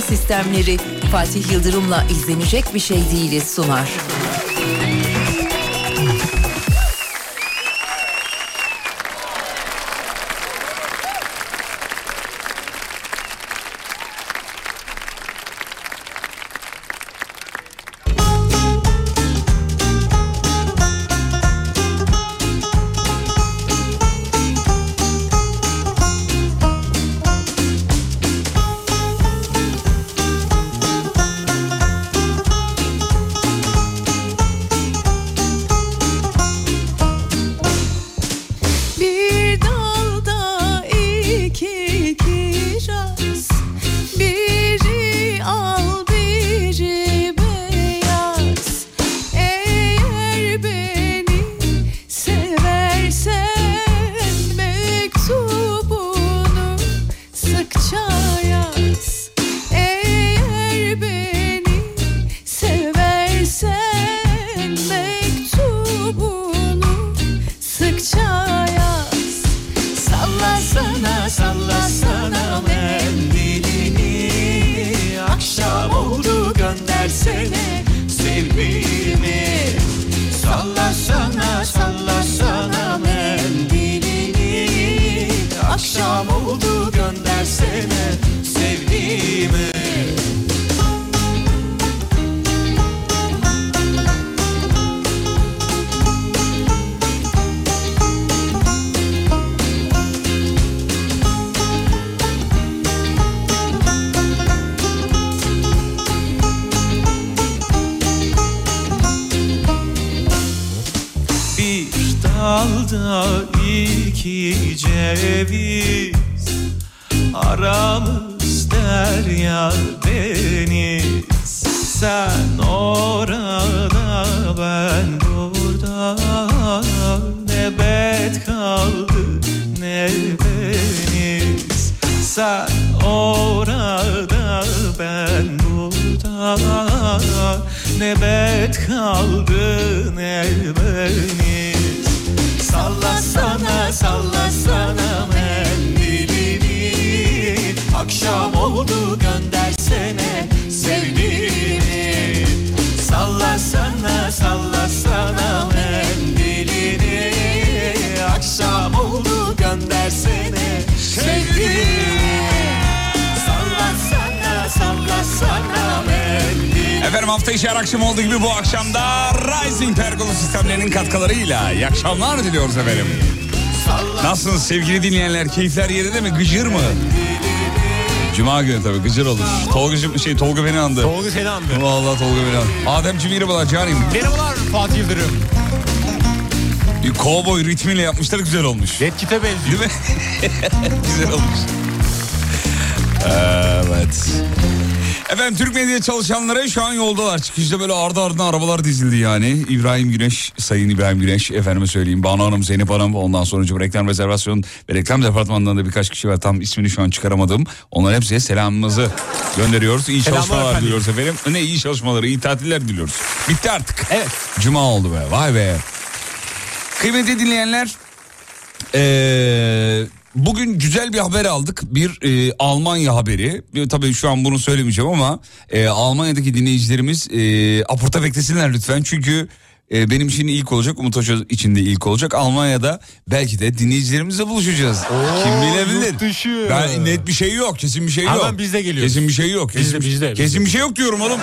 Sistemleri Fatih Yıldırım'la izlenecek bir şey değiliz sunar. Efendim hafta içi her akşam olduğu gibi bu akşamda Rising Pergola sistemlerinin katkılarıyla iyi akşamlar diliyoruz efendim. Nasılsınız sevgili dinleyenler? Keyifler yerinde mi? Gıcır mı? Cuma günü tabii gıcır olur. Tolga şey Tolga beni andı. Tolga seni andı. Vallahi Tolga beni andı. Ademciğim merhabalar canim. Merhabalar Fatih Yıldırım. Bir kovboy ritmiyle yapmışlar güzel olmuş. Red Kit'e benziyor. Değil mi? güzel olmuş. Evet. Efendim Türk medya çalışanları şu an yoldalar. Çıkışta böyle ardı ardına arabalar dizildi yani. İbrahim Güneş, Sayın İbrahim Güneş, efendime söyleyeyim Banu Hanım, Zeynep Hanım, ondan sonra reklam rezervasyon ve reklam departmanından da birkaç kişi var. Tam ismini şu an çıkaramadım. Onlara hepsine selamımızı gönderiyoruz. İyi Selamlar çalışmalar efendim. diliyoruz efendim. Ne iyi çalışmaları, iyi tatiller diliyoruz. Bitti artık. Evet. Cuma oldu be, vay be. Kıymetli dinleyenler, ee, bugün güzel bir haber aldık. Bir e, Almanya haberi. E, tabii şu an bunu söylemeyeceğim ama e, Almanya'daki dinleyicilerimiz e, apurta beklesinler lütfen. Çünkü e, benim için ilk olacak, Umut Hoca için de ilk olacak. Almanya'da belki de dinleyicilerimizle buluşacağız. Kim bilebilir? Ben net bir şey yok, kesin bir şey yok. Hemen biz de geliyoruz. Kesin bir şey yok. Kesin, Bizde, bizde, kesin bizde. bir şey yok diyorum oğlum.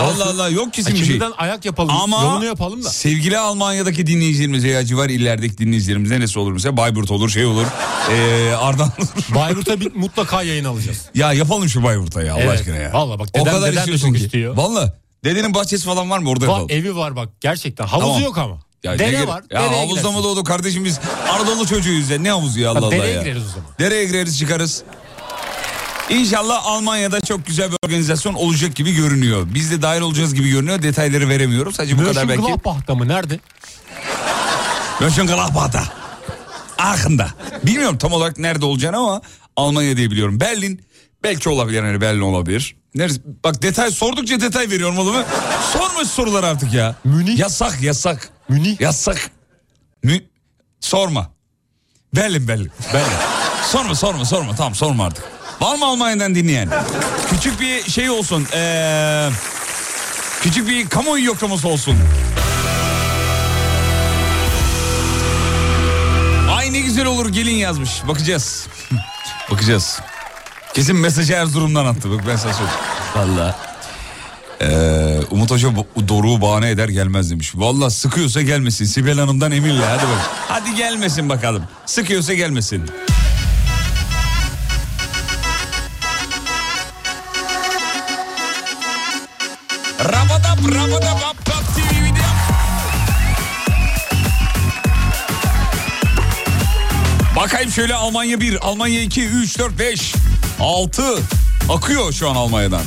Allah Allah yok kesin bir şey. Şimdiden ayak yapalım. Ama Yolunu yapalım da. sevgili Almanya'daki dinleyicilerimize ya civar illerdeki dinleyicilerimiz neresi olur mesela Bayburt olur şey olur ee, Ardahan olur. Bayburt'a bir mutlaka yayın alacağız. ya yapalım şu Bayburt'a ya Allah Evet. aşkına ya. Vallahi bak o dedem- kadar dedem de çok istiyor. Valla dedenin bahçesi falan var mı orada Var, yapalım. evi var bak gerçekten. Havuzu Tamam. yok ama. Ya ne Dere gere- var. Ya dereye havuzda gidersin. mı doğdu kardeşim biz Anadolu çocuğuyuz ya ne havuzu ya Allah Allah dereye ya. gireriz o zaman. Dereye gireriz çıkarız. İnşallah Almanya'da çok güzel bir organizasyon olacak gibi görünüyor. Biz de dahil olacağız gibi görünüyor. Detayları veremiyoruz. Sadece bu kadar belki. Mönchengladbach'ta mı? Nerede? Mönchengladbach'ta. Aachen'da. Bilmiyorum tam olarak nerede olacağını ama Almanya diye biliyorum. Berlin belki olabilir hani Berlin olabilir. Neresi? Bak detay sordukça detay veriyorum oğlum. Sorma şu sorular artık ya. Münih. Yasak yasak. Münih. Yasak. Mü... Sorma. Berlin Berlin. Berlin. sorma sorma sorma tamam sorma artık. Var mı Almanya'dan dinleyen? Küçük bir şey olsun. Ee, küçük bir kamuoyu yoklaması olsun. Ay ne güzel olur gelin yazmış. Bakacağız. Bakacağız. Kesin mesajı Erzurum'dan attı. Bak ben sana söyleyeyim. Valla. Ee, Umut Hoca Doruk'u bahane eder gelmez demiş. Valla sıkıyorsa gelmesin. Sibel Hanım'dan eminle hadi bak. Hadi gelmesin bakalım. Sıkıyorsa gelmesin. Rabadap rabadap ap ap TV video. Bakayım şöyle Almanya 1, Almanya 2, 3, 4, 5, 6. Akıyor şu an Almanya'dan.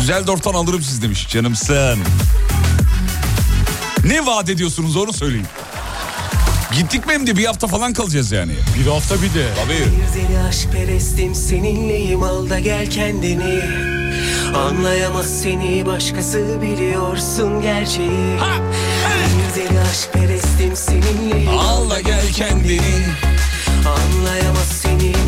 Düzeldorf'tan alırım siz demiş canımsın. Ne vaat ediyorsunuz onu söyleyin. Gittik mi hem de bir hafta falan kalacağız yani. Bir hafta bir de. Tabii. Seni aşk perestim seninleyim al da gel kendini Anlayamaz seni başkası biliyorsun gerçeği Bir deli aşk perestim seninleyim Al da gel kendini. Anlayamaz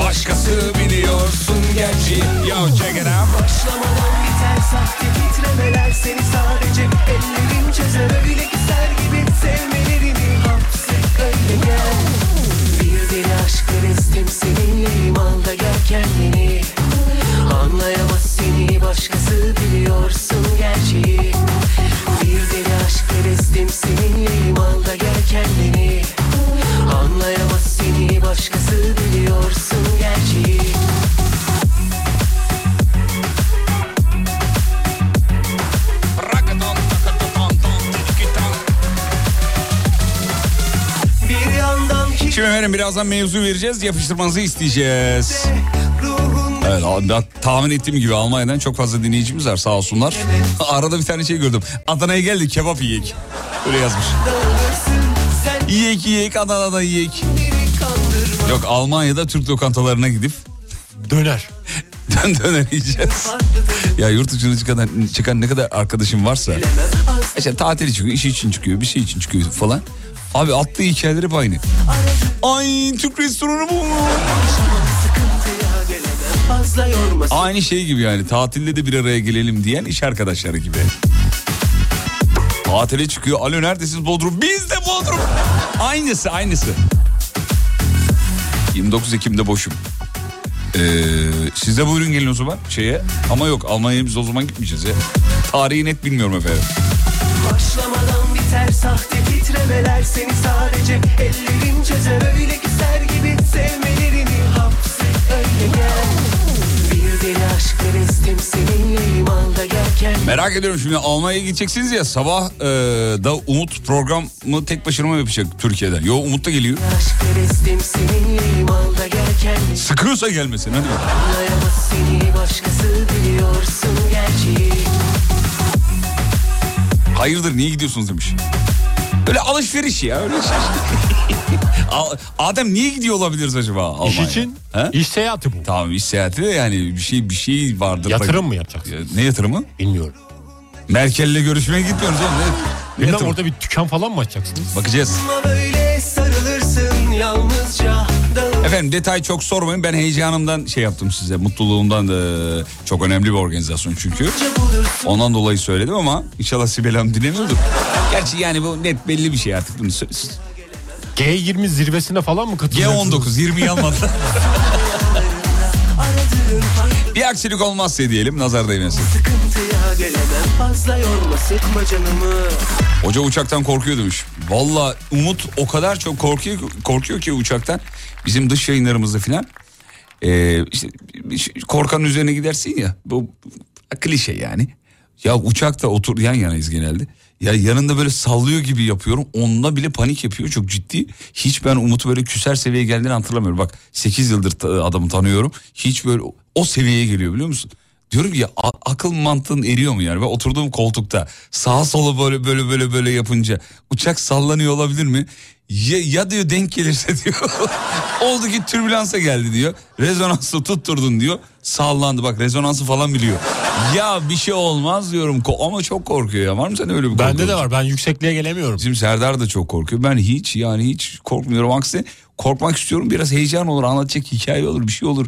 Başkası biliyorsun gerçi. Yo check it out. Başlamadan biter sahte titremeler Seni sadece ellerim çözer. Öyle güzel gibi sevmelerini hapset öyle gel. Bir deli aşk perestim seninleyim al gel kendini. Anlayamaz seni başkası biliyorsun gerçeği. Bir deli aşk perestim seninleyim al gel kendini Anlayamaz seni başkası biliyorsun gerçeği Şimdi efendim birazdan mevzu vereceğiz. Yapıştırmanızı isteyeceğiz. Evet ben tahmin ettiğim gibi Almanya'dan çok fazla dinleyicimiz var sağ olsunlar. Arada bir tane şey gördüm. Adana'ya geldik kebap yiyek. Öyle yazmış. Yiyek yiyek Adana'da yiyek. Yok Almanya'da Türk lokantalarına gidip Döner. dön döner yiyeceğiz. Ya yurt dışına çıkan, çıkan ne kadar arkadaşım varsa. İşte tatil çıkıyor, işi için çıkıyor, bir şey için çıkıyor falan. Abi attığı hikayeler hep aynı. Ay Türk restoranı bu. Aynı şey gibi yani tatilde de bir araya gelelim diyen iş arkadaşları gibi. Tatile çıkıyor. Alo neredesiniz Bodrum? Biz de Bodrum. Aynısı aynısı. 29 Ekim'de boşum. Ee, siz de buyurun gelin o zaman şeye. Ama yok Almanya'ya biz o zaman gitmeyeceğiz ya. Tarihi net bilmiyorum efendim. Başlamadan biter sahte titremeler Seni sadece ellerim çözer Öyle güzel gibi sevmelerini hapset öyle gel Bir deli aşk perestim seninleyim al da gel Merak ediyorum şimdi Almanya'ya gideceksiniz ya sabah e, da Umut programı tek başına mı yapacak Türkiye'den? Yo Umut da geliyor. Sıkıyorsa gelmesin hadi. Hayırdır niye gidiyorsunuz demiş. Öyle alışveriş ya öyle şey. Adem niye gidiyor olabiliriz acaba Almanya'ya? İş için He? iş seyahati bu. Tamam iş seyahati de yani bir şey bir şey vardır. Yatırım mı yapacaksın? Ya, Ne yatırımı? Bilmiyorum. Merkel'le görüşmeye gitmiyoruz oğlum. Ne, Bilmem orada bir dükkan falan mı açacaksınız? Bakacağız. Efendim detay çok sormayın. Ben heyecanımdan şey yaptım size. Mutluluğumdan da çok önemli bir organizasyon çünkü. Ondan dolayı söyledim ama inşallah Sibel Hanım dinlemiyordur. Gerçi yani bu net belli bir şey artık. Bunu G20 zirvesine falan mı katılacaksınız? G19 20 almadı. bir aksilik olmazsa diyelim nazar değmesin. Hoca uçaktan korkuyor demiş. Valla Umut o kadar çok korkuyor, korkuyor ki uçaktan. Bizim dış yayınlarımızda filan. Ee, işte korkanın üzerine gidersin ya. Bu klişe yani. Ya uçakta otur yan yanayız genelde. Ya yanında böyle sallıyor gibi yapıyorum. Onunla bile panik yapıyor çok ciddi. Hiç ben Umut'u böyle küser seviyeye geldiğini hatırlamıyorum. Bak 8 yıldır adamı tanıyorum. Hiç böyle o seviyeye geliyor biliyor musun? Diyorum ya akıl mantığın eriyor mu yani? Ben oturduğum koltukta sağa sola böyle böyle böyle böyle yapınca uçak sallanıyor olabilir mi? Ya, ya diyor denk gelirse diyor. Oldu ki türbülansa geldi diyor. Rezonansı tutturdun diyor. Sallandı bak rezonansı falan biliyor. Ya bir şey olmaz diyorum Ko- ama çok korkuyor ya. Var mı sen öyle bir Bende korku? de var ben yüksekliğe gelemiyorum. Bizim Serdar da çok korkuyor. Ben hiç yani hiç korkmuyorum. Aksine korkmak istiyorum. Biraz heyecan olur. Anlatacak hikaye olur. Bir şey olur.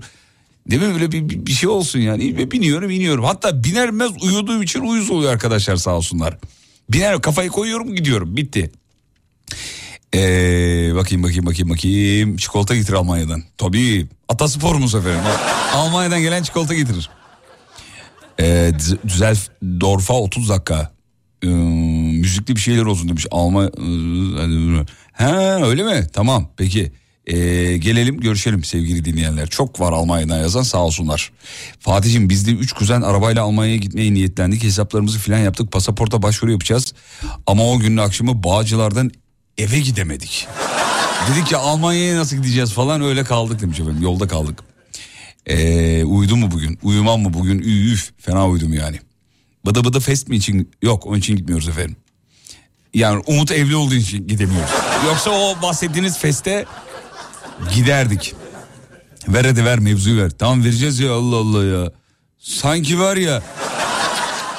Değil mi böyle bir, bir, bir şey olsun yani. Ve biniyorum iniyorum. Hatta binermez uyuduğum için uyuz oluyor arkadaşlar sağ olsunlar. Biner kafayı koyuyorum gidiyorum bitti. Ee, bakayım bakayım bakayım bakayım. Çikolata getir Almanya'dan. Tabii. Atasporumuz efendim. Almanya'dan gelen çikolata getirir. Ee, düzel Dorf'a 30 dakika. Ee, müzikli bir şeyler olsun demiş. Alma Ha öyle mi? Tamam peki. Ee, gelelim görüşelim sevgili dinleyenler. Çok var Almanya'dan yazan sağ olsunlar. Fatih'im biz de 3 kuzen arabayla Almanya'ya gitmeye niyetlendik. Hesaplarımızı filan yaptık. Pasaporta başvuru yapacağız. Ama o günün akşamı Bağcılar'dan eve gidemedik. Dedik ya Almanya'ya nasıl gideceğiz falan öyle kaldık demiş efendim. Yolda kaldık. Ee, uyudum mu bugün? Uyumam mı bugün? Üf fena uyudum yani. Bıdı bıdı fest mi için? Yok onun için gitmiyoruz efendim. Yani Umut evli olduğu için gidemiyoruz. Yoksa o bahsettiğiniz feste giderdik. Ver hadi ver mevzuyu ver. Tamam vereceğiz ya Allah Allah ya. Sanki var ya.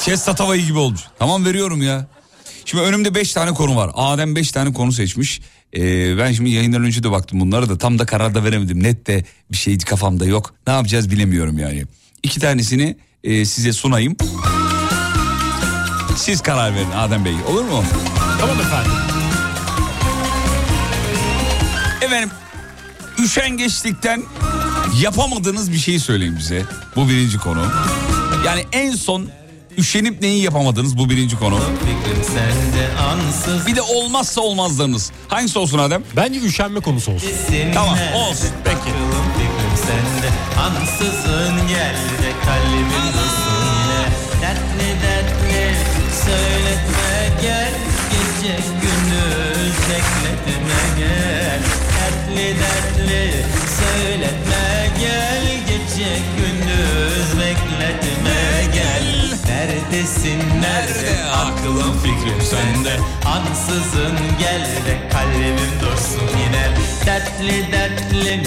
Kes tavayı gibi olmuş. Tamam veriyorum ya. Şimdi önümde beş tane konu var. Adem beş tane konu seçmiş. Ee, ben şimdi yayından önce de baktım bunlara da tam da karar da veremedim. Net de bir şey kafamda yok. Ne yapacağız bilemiyorum yani. İki tanesini e, size sunayım. Siz karar verin Adem Bey olur mu? Tamam efendim. Efendim üşengeçlikten yapamadığınız bir şeyi söyleyin bize. Bu birinci konu. Yani en son üşenip neyi yapamadınız bu birinci konu. Bir de olmazsa olmazlarınız. Hangisi olsun Adem? Bence üşenme konusu olsun. Tamam olsun. Peki. sende ansızın geldi kalbim dursun yine dertli dertli söyletme gel gece gündüz bekletme gel dertli dertli söyletme gel gece gündüz gel neredesin? Nerede aklım? Fikrim sende. Ansızın gel de kalbim dursun yine. Dertli dertli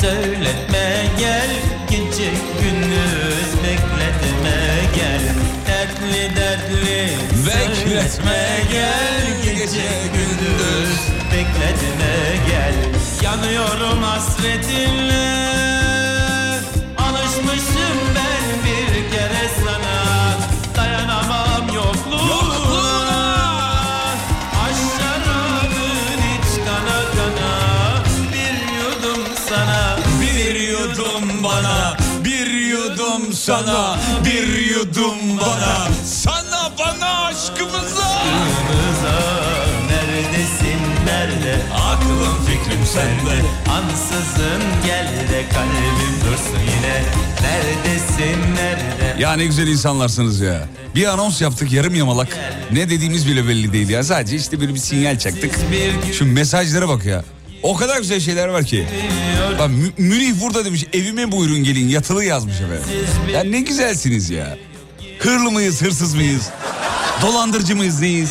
söyletme gel. Gece gündüz bekletme gel. Dertli dertli bekletme gel. Gece gündüz. bekletme gel. Yanıyorum hasretinle sana, bir yudum bana. Sana bana aşkımıza. Yanımıza neredesin nerede aklım fikrim sende ansızın gel de kalbim dursun yine neredesin nerede Ya ne güzel insanlarsınız ya. Bir anons yaptık yarım yamalak. Ne dediğimiz bile belli değil ya. Sadece işte bir, bir sinyal çaktık. Şu mesajlara bak ya. O kadar güzel şeyler var ki. Bak Mü- Münih burada demiş evime buyurun gelin yatılı yazmış efendim. Ya ne güzelsiniz ya. Hırlı mıyız hırsız mıyız? Dolandırıcı mıyız neyiz?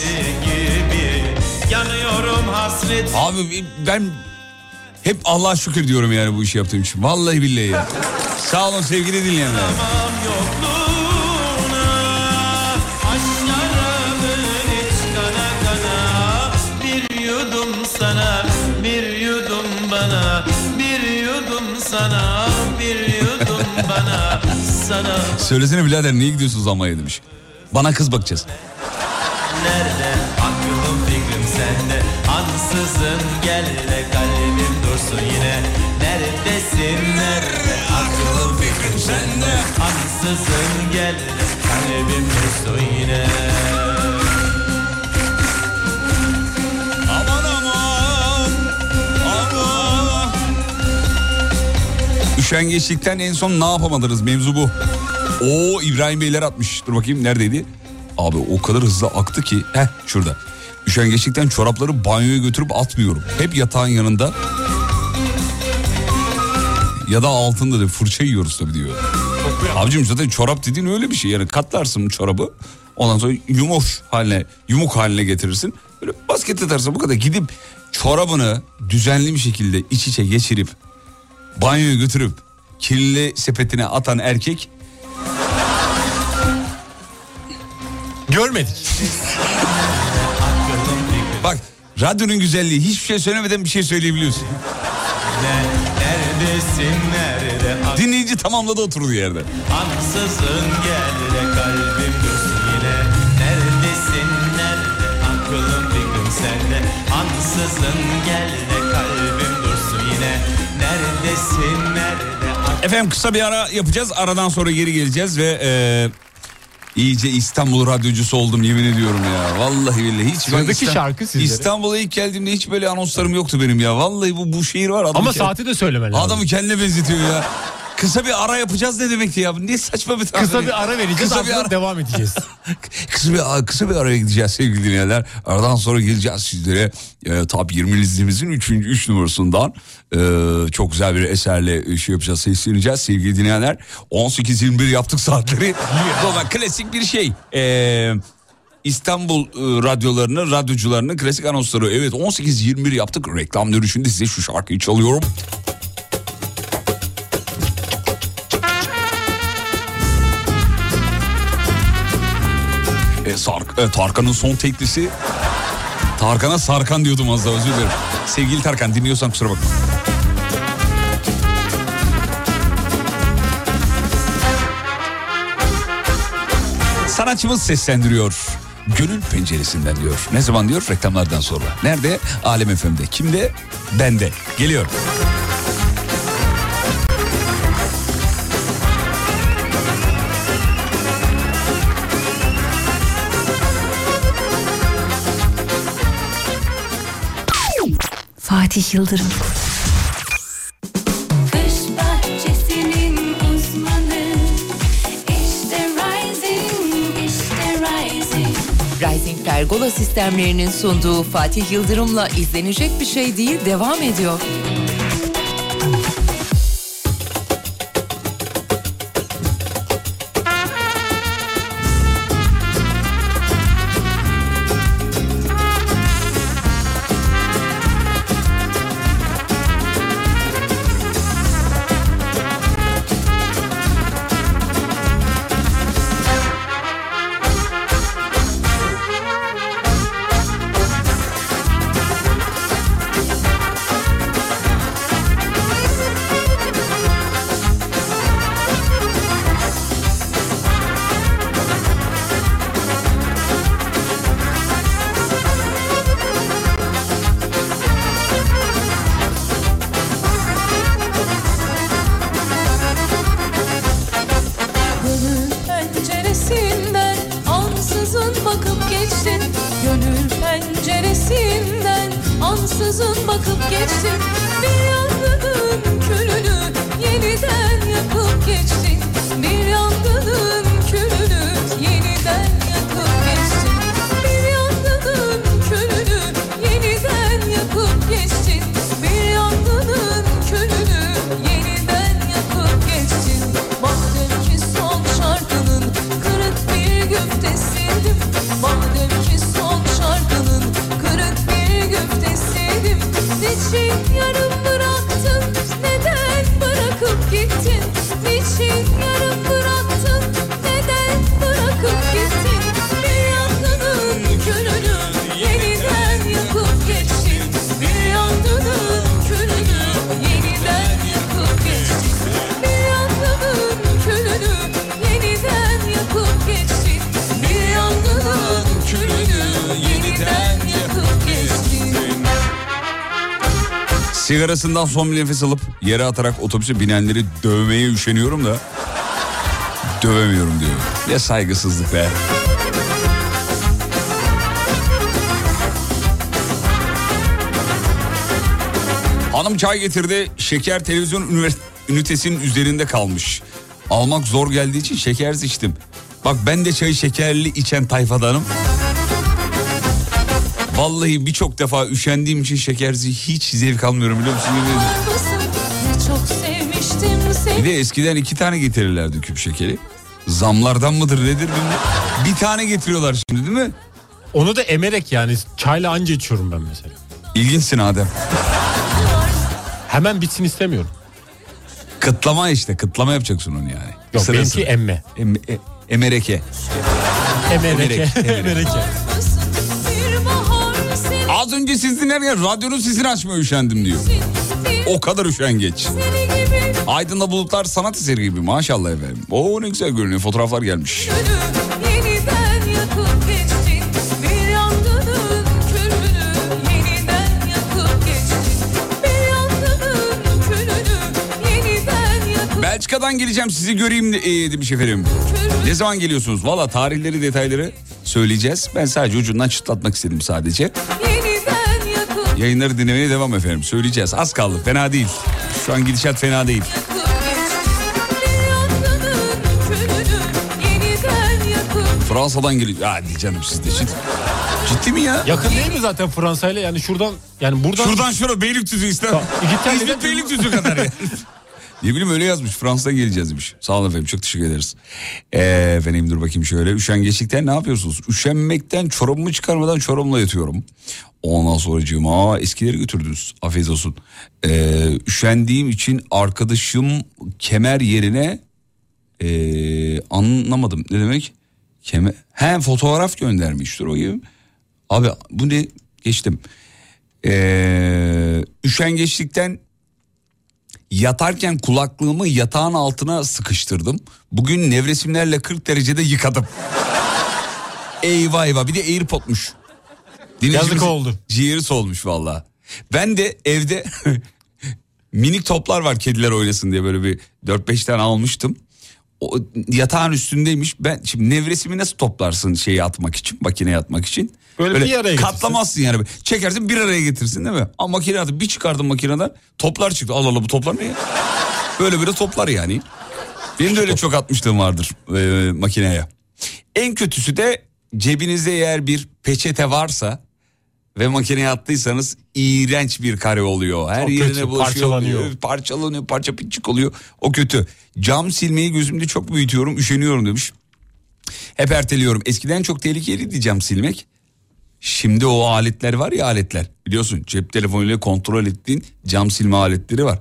Abi ben hep Allah'a şükür diyorum yani bu işi yaptığım için. Vallahi billahi ya. Sağ olun sevgili dinleyenler. Sana bir yudum bana Sana. Söylesene birader niye gidiyorsunuz Almanya'ya demiş. Bana kız bakacağız. nerede? Aklım fikrim sende. Ansızın gel de kalbim dursun yine. Neredesin? Nerede? Aklım fikrim sende. Ansızın gel de kalbim dursun yine Üşengeçlikten en son ne yapamadınız mevzu bu. Oo İbrahim Beyler atmış. Dur bakayım neredeydi? Abi o kadar hızlı aktı ki. Heh şurada. Üşengeçlikten çorapları banyoya götürüp atmıyorum. Hep yatağın yanında. Ya da altında da fırça yiyoruz tabii diyor. Abicim zaten çorap dediğin öyle bir şey. Yani katlarsın çorabı. Ondan sonra yumuk haline, yumuk haline getirirsin. Böyle basket atarsın bu kadar. Gidip çorabını düzenli bir şekilde iç içe geçirip banyoya götürüp kirli sepetine atan erkek Görmedik. bak radyonun güzelliği hiçbir şey söylemeden bir şey söyleyebiliyorsun. Neredesin nerede Dinleyici tamamladı oturduğu yerde. Ansızın gel de kalbim dursun yine Neredesin nerede aklım fikrim sende Ansızın gel Efendim kısa bir ara yapacağız. Aradan sonra geri geleceğiz ve e, iyice İstanbul radyocusu oldum yemin ediyorum ya. Vallahi billahi hiç ben Sıradaki şarkı sizlere. İstanbul'a ilk geldiğimde hiç böyle anonslarım yoktu benim ya. Vallahi bu bu şehir var adamı Ama ke- saati de söylemen lazım. adamı kendine benzetiyor ya. Kısa bir ara yapacağız ne demekti ya? Niye saçma bir tabir? Kısa bir ara vereceğiz Kısa bir ara- devam edeceğiz. kısa bir kısa bir araya gideceğiz sevgili dinleyenler. Aradan sonra geleceğiz sizlere. E, Top 20 listemizin 3. 3 numarasından e, çok güzel bir eserle şey yapacağız, sesleneceğiz sevgili dinleyenler. 18-21 yaptık saatleri. Normal klasik bir şey. E, İstanbul e, radyolarının, radyocularının klasik anonsları. Evet 18-21 yaptık. Reklam dönüşünde size şu şarkıyı çalıyorum. E, Sark, e, Tarkan'ın son teklisi. Tarkan'a Sarkan diyordum az daha özür dilerim. Sevgili Tarkan dinliyorsan kusura bakma. Sanatçımız seslendiriyor. Gönül penceresinden diyor. Ne zaman diyor? Reklamlardan sonra. Nerede? Alem FM'de. Kimde? Bende. Geliyor. Fatih Yıldırım. Uzmanı İşte Rising, işte Rising Rising Pergola sistemlerinin sunduğu Fatih Yıldırım'la izlenecek bir şey değil devam ediyor. Sigarasından son bir nefes alıp yere atarak otobüse binenleri dövmeye üşeniyorum da dövemiyorum diyor. Ne saygısızlık be. Hanım çay getirdi. Şeker televizyon ünitesinin üzerinde kalmış. Almak zor geldiği için şekersiz içtim. Bak ben de çayı şekerli içen tayfadanım. Vallahi birçok defa üşendiğim için şekersiz hiç zevk almıyorum biliyor musun? Bir de eskiden iki tane getirirlerdi küp şekeri. Zamlardan mıdır nedir bilmiyorum. Bir tane getiriyorlar şimdi değil mi? Onu da emerek yani çayla anca içiyorum ben mesela. İlginçsin Adem. Hemen bitsin istemiyorum. Kıtlama işte kıtlama yapacaksın onu yani. Yok Sıra benimki emme. Em- e- emereke. Emereke. Emerek, emerek. Emereke. Az önce siz dinlerken radyonun sesini açmaya üşendim diyor. O kadar üşengeç. Aydın'da bulutlar sanat eseri gibi maşallah efendim. Oo ne güzel görünüyor fotoğraflar gelmiş. Belçika'dan geleceğim sizi göreyim e, demiş efendim. Ne zaman geliyorsunuz? Valla tarihleri detayları söyleyeceğiz. Ben sadece ucundan çıtlatmak istedim sadece. Yayınları dinlemeye devam efendim. Söyleyeceğiz. Az kaldı. Fena değil. Şu an gidişat fena değil. Fransa'dan geliyor. Hadi canım siz de ciddi. Ciddi mi ya? Yakın değil mi zaten Fransa ile? Yani şuradan yani buradan Şuradan şura Beylikdüzü İngiltere'de- İzmit Beylikdüzü kadar yani. ne bileyim öyle yazmış. Fransa'dan geleceğiz demiş. Sağ olun efendim çok teşekkür ederiz. Ee, efendim dur bakayım şöyle. Üşengeçlikten ne yapıyorsunuz? Üşenmekten çorabımı çıkarmadan çorabımla yatıyorum. Ondan sonra cıma eskileri götürdünüz. Afiyet olsun. Ee, üşendiğim için arkadaşım kemer yerine ee, anlamadım ne demek? Kemer, he fotoğraf göndermiş dur bakayım. Abi bu ne? Geçtim. Ee, üşengeçlikten yatarken kulaklığımı yatağın altına sıkıştırdım. Bugün nevresimlerle 40 derecede yıkadım. eyvah eyvah bir de AirPod'muş. Yazık oldu. Ciğeri solmuş valla. Ben de evde minik toplar var kediler oynasın diye böyle bir 4-5 tane almıştım. O yatağın üstündeymiş. Ben şimdi nevresimi nasıl toplarsın şeyi atmak için, makineye atmak için? Böyle bir araya katlamazsın yani. Çekersin bir araya getirsin değil mi? Ama makineye atıp bir çıkardım makineden toplar çıktı. Allah Allah bu toplar ne ya? Böyle böyle toplar yani. Benim de öyle çok atmışlığım vardır e, makineye. En kötüsü de cebinizde eğer bir peçete varsa ve makineye attıysanız iğrenç bir kare oluyor. Her Çok yerine kötü, bulaşıyor. parçalanıyor. Parçalanıyor, parça pinçik oluyor. O kötü. Cam silmeyi gözümde çok büyütüyorum, üşeniyorum demiş. Hep erteliyorum. Eskiden çok tehlikeliydi cam silmek. Şimdi o aletler var ya aletler. Biliyorsun cep telefonuyla kontrol ettiğin cam silme aletleri var.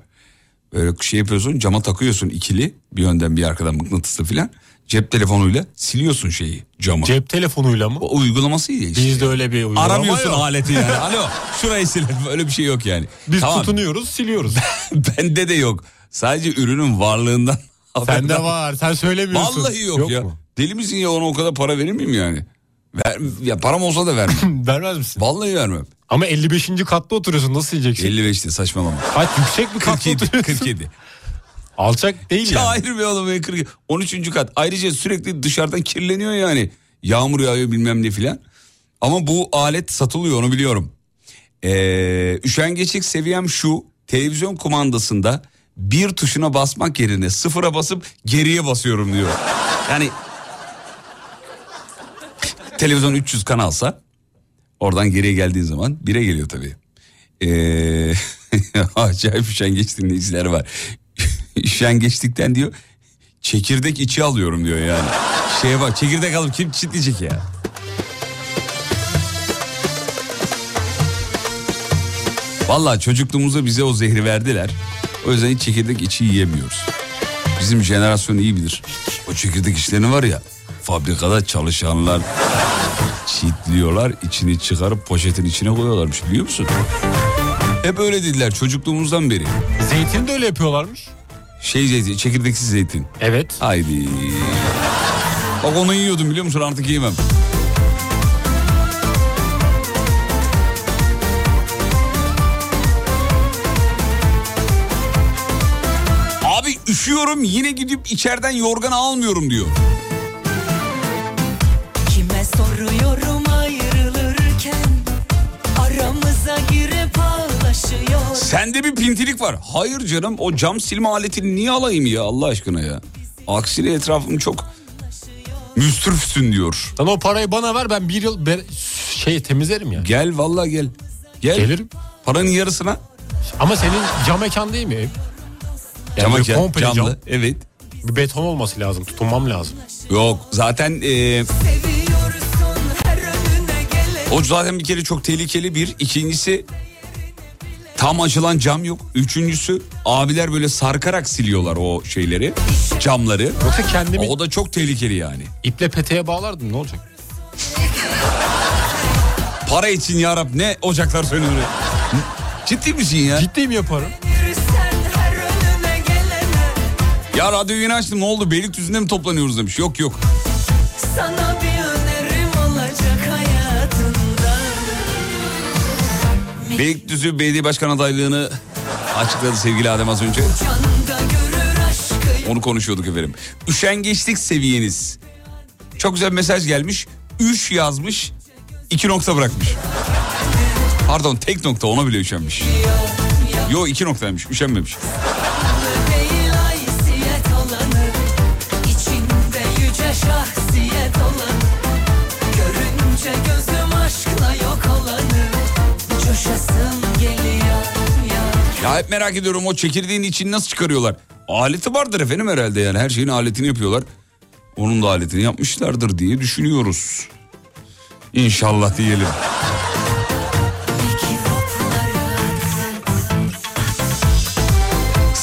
Böyle şey yapıyorsun cama takıyorsun ikili bir yönden bir arkadan mıknatıslı filan. Cep telefonuyla siliyorsun şeyi camı. cep telefonuyla mı? O uygulaması iyi işte. Bizde öyle bir uygulama Aramıyorsun yok. aleti yani. Alo şurayı sil. Öyle bir şey yok yani. Biz Tamam, tutunuyoruz siliyoruz. Bende de yok. Sadece ürünün varlığından. Sende var sen söylemiyorsun. Vallahi yok, ya. mu? Deli misin ya ona o kadar para verir miyim yani? Ver, ya param olsa da vermem. Vermez misin? Vallahi vermem. Ama 55. katta oturuyorsun nasıl sileceksin? 55'te saçmalama. Kaç yüksek bir katta 47, oturuyorsun. 47. Alçak değil Ya yani. hayır be oğlum be 40. 13. kat. Ayrıca sürekli dışarıdan kirleniyor yani. Yağmur yağıyor bilmem ne filan. Ama bu alet satılıyor onu biliyorum. Ee, üşengeçlik seviyem şu. Televizyon kumandasında bir tuşuna basmak yerine sıfıra basıp geriye basıyorum diyor. Yani televizyon 300 kanalsa oradan geriye geldiğin zaman bire geliyor tabii. Ee, acayip üşengeç dinleyiciler var. Üşengeçlikten diyor çekirdek içi alıyorum diyor yani. Şeye bak çekirdek alıp kim çitleyecek ya. Vallahi çocukluğumuzda bize o zehri verdiler. O yüzden hiç çekirdek içi yiyemiyoruz. Bizim jenerasyon iyi bilir. O çekirdek işlerini var ya fabrikada çalışanlar çitliyorlar içini çıkarıp poşetin içine koyuyorlarmış biliyor musun? Hep öyle dediler çocukluğumuzdan beri. Zeytin de öyle yapıyorlarmış. Şey zeytin, çekirdeksiz zeytin. Evet. Haydi. Bak onu yiyordum biliyor musun artık yiyemem. Abi üşüyorum yine gidip içeriden yorganı almıyorum diyor. Sende bir pintilik var. Hayır canım o cam silme aletini niye alayım ya Allah aşkına ya. Aksine etrafım çok müstürfsün diyor. Sen o parayı bana ver ben bir yıl ber- şey temizlerim yani. Gel vallahi gel. Gel. Gelirim. Paranın yarısına. Ama senin cam mekan değil mi ev? Yani gel, komple camlı. cam. Evet. Bir beton olması lazım. Tutunmam lazım. Yok zaten e, Seviyorsun her önüne gelen o zaten bir kere çok tehlikeli bir. İkincisi Tam açılan cam yok. Üçüncüsü abiler böyle sarkarak siliyorlar o şeyleri, camları. Yoksa kendimi... O da çok tehlikeli yani. İple peteye bağlardım ne olacak? Para için yarab ne ocaklar söylenir. Ciddi misin ya? Ciddiyim yaparım. Ya radyoyu yeni açtım ne oldu Beylikdüzü'nde mi toplanıyoruz demiş. Yok yok. Sana bir Beylikdüzü Belediye Başkan adaylığını açıkladı sevgili Adem az önce. Onu konuşuyorduk efendim. Üşengeçlik seviyeniz. Çok güzel mesaj gelmiş. Üç yazmış. iki nokta bırakmış. Pardon tek nokta ona bile üşenmiş. Yo iki noktaymış üşenmemiş. Ya hep merak ediyorum o çekirdeğin içini nasıl çıkarıyorlar? Aleti vardır efendim herhalde yani her şeyin aletini yapıyorlar. Onun da aletini yapmışlardır diye düşünüyoruz. İnşallah diyelim.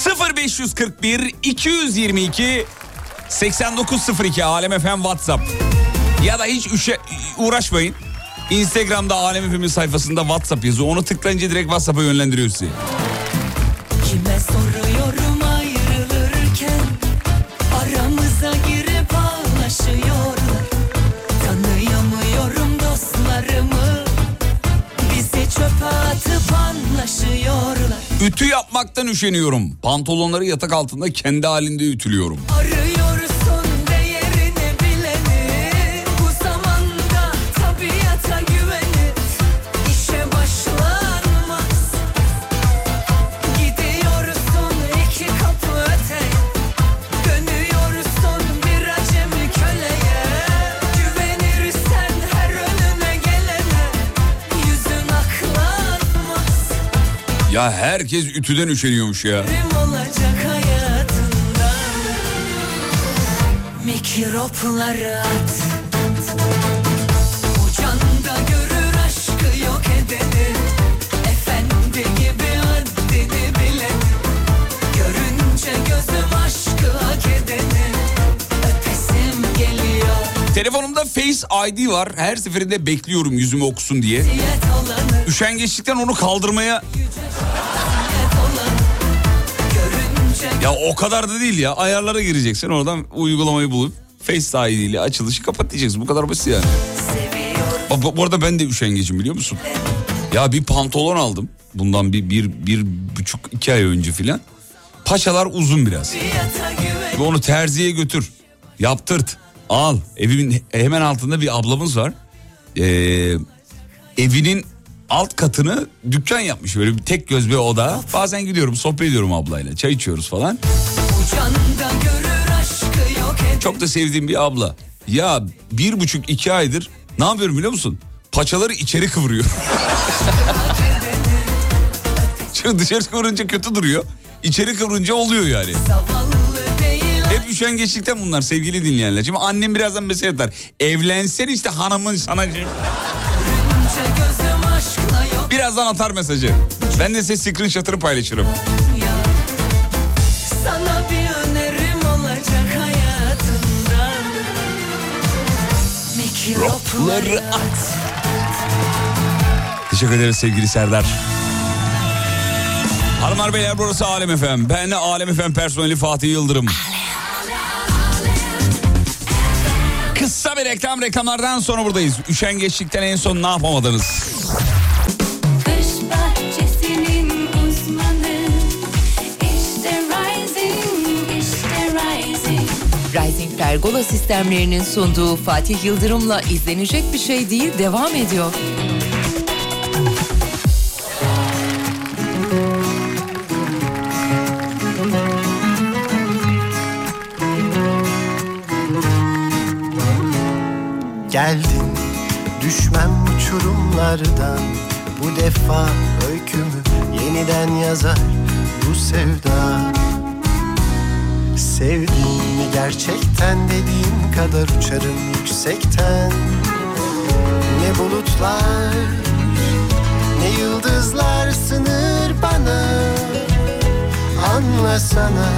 Mikropları 0541 222 8902 Alem FM WhatsApp. Ya da hiç üşe, uğraşmayın. Instagram'da Alem FM'in sayfasında WhatsApp yazıyor. Onu tıklayınca direkt WhatsApp'a yönlendiriyor sizi. Ütü yapmaktan üşeniyorum. Pantolonları yatak altında kendi halinde ütülüyorum. Arıyorsun Ya herkes ütüden üşeniyormuş ya. Mikropları at. Ucanda görür aşkı yok edeni. Efendi gibi haddini bilen Görünce gözüm aşkı hak edeni. Öpesim geliyor. Telefonumda Face ID var. Her seferinde bekliyorum yüzümü okusun diye. Üşengeçlikten onu kaldırmaya ya o kadar da değil ya. Ayarlara gireceksin oradan uygulamayı bulup Face ile açılışı kapat diyeceksin. Bu kadar basit yani. Bak, bu- bu arada ben de üşengecim biliyor musun? Ya bir pantolon aldım. Bundan bir, bir, bir buçuk iki ay önce filan. Paçalar uzun biraz. Ve onu terziye götür. Yaptırt. Al. Evimin hemen altında bir ablamız var. Ee, evinin alt katını dükkan yapmış. Böyle bir tek göz bir oda. Bazen gidiyorum sohbet ediyorum ablayla. Çay içiyoruz falan. Çok da sevdiğim bir abla. Ya bir buçuk iki aydır ne yapıyorum biliyor musun? Paçaları içeri kıvırıyor. Çünkü dışarı kıvırınca kötü duruyor. İçeri kıvırınca oluyor yani. Hep üşengeçlikten bunlar sevgili dinleyenler. Şimdi annem birazdan mesaj atar. Evlensen işte hanımın sana... Birazdan atar mesajı. Ben de size screenshot'ını paylaşırım. Mikropları at Teşekkür ederiz sevgili Serdar. Hanımlar beyler burası Alem Efem. Ben Alem Efem personeli Fatih Yıldırım. Kısa bir reklam reklamlardan sonra buradayız. Üşengeçlikten en son ne yapamadınız? Pergola sistemlerinin sunduğu Fatih Yıldırım'la izlenecek bir şey değil devam ediyor. Geldin düşmem uçurumlardan Bu defa öykümü yeniden yazar bu sevda Sevdin mi gerçekten dediğin kadar uçarım yüksekten? Ne bulutlar ne yıldızlar sınır bana? Anlasana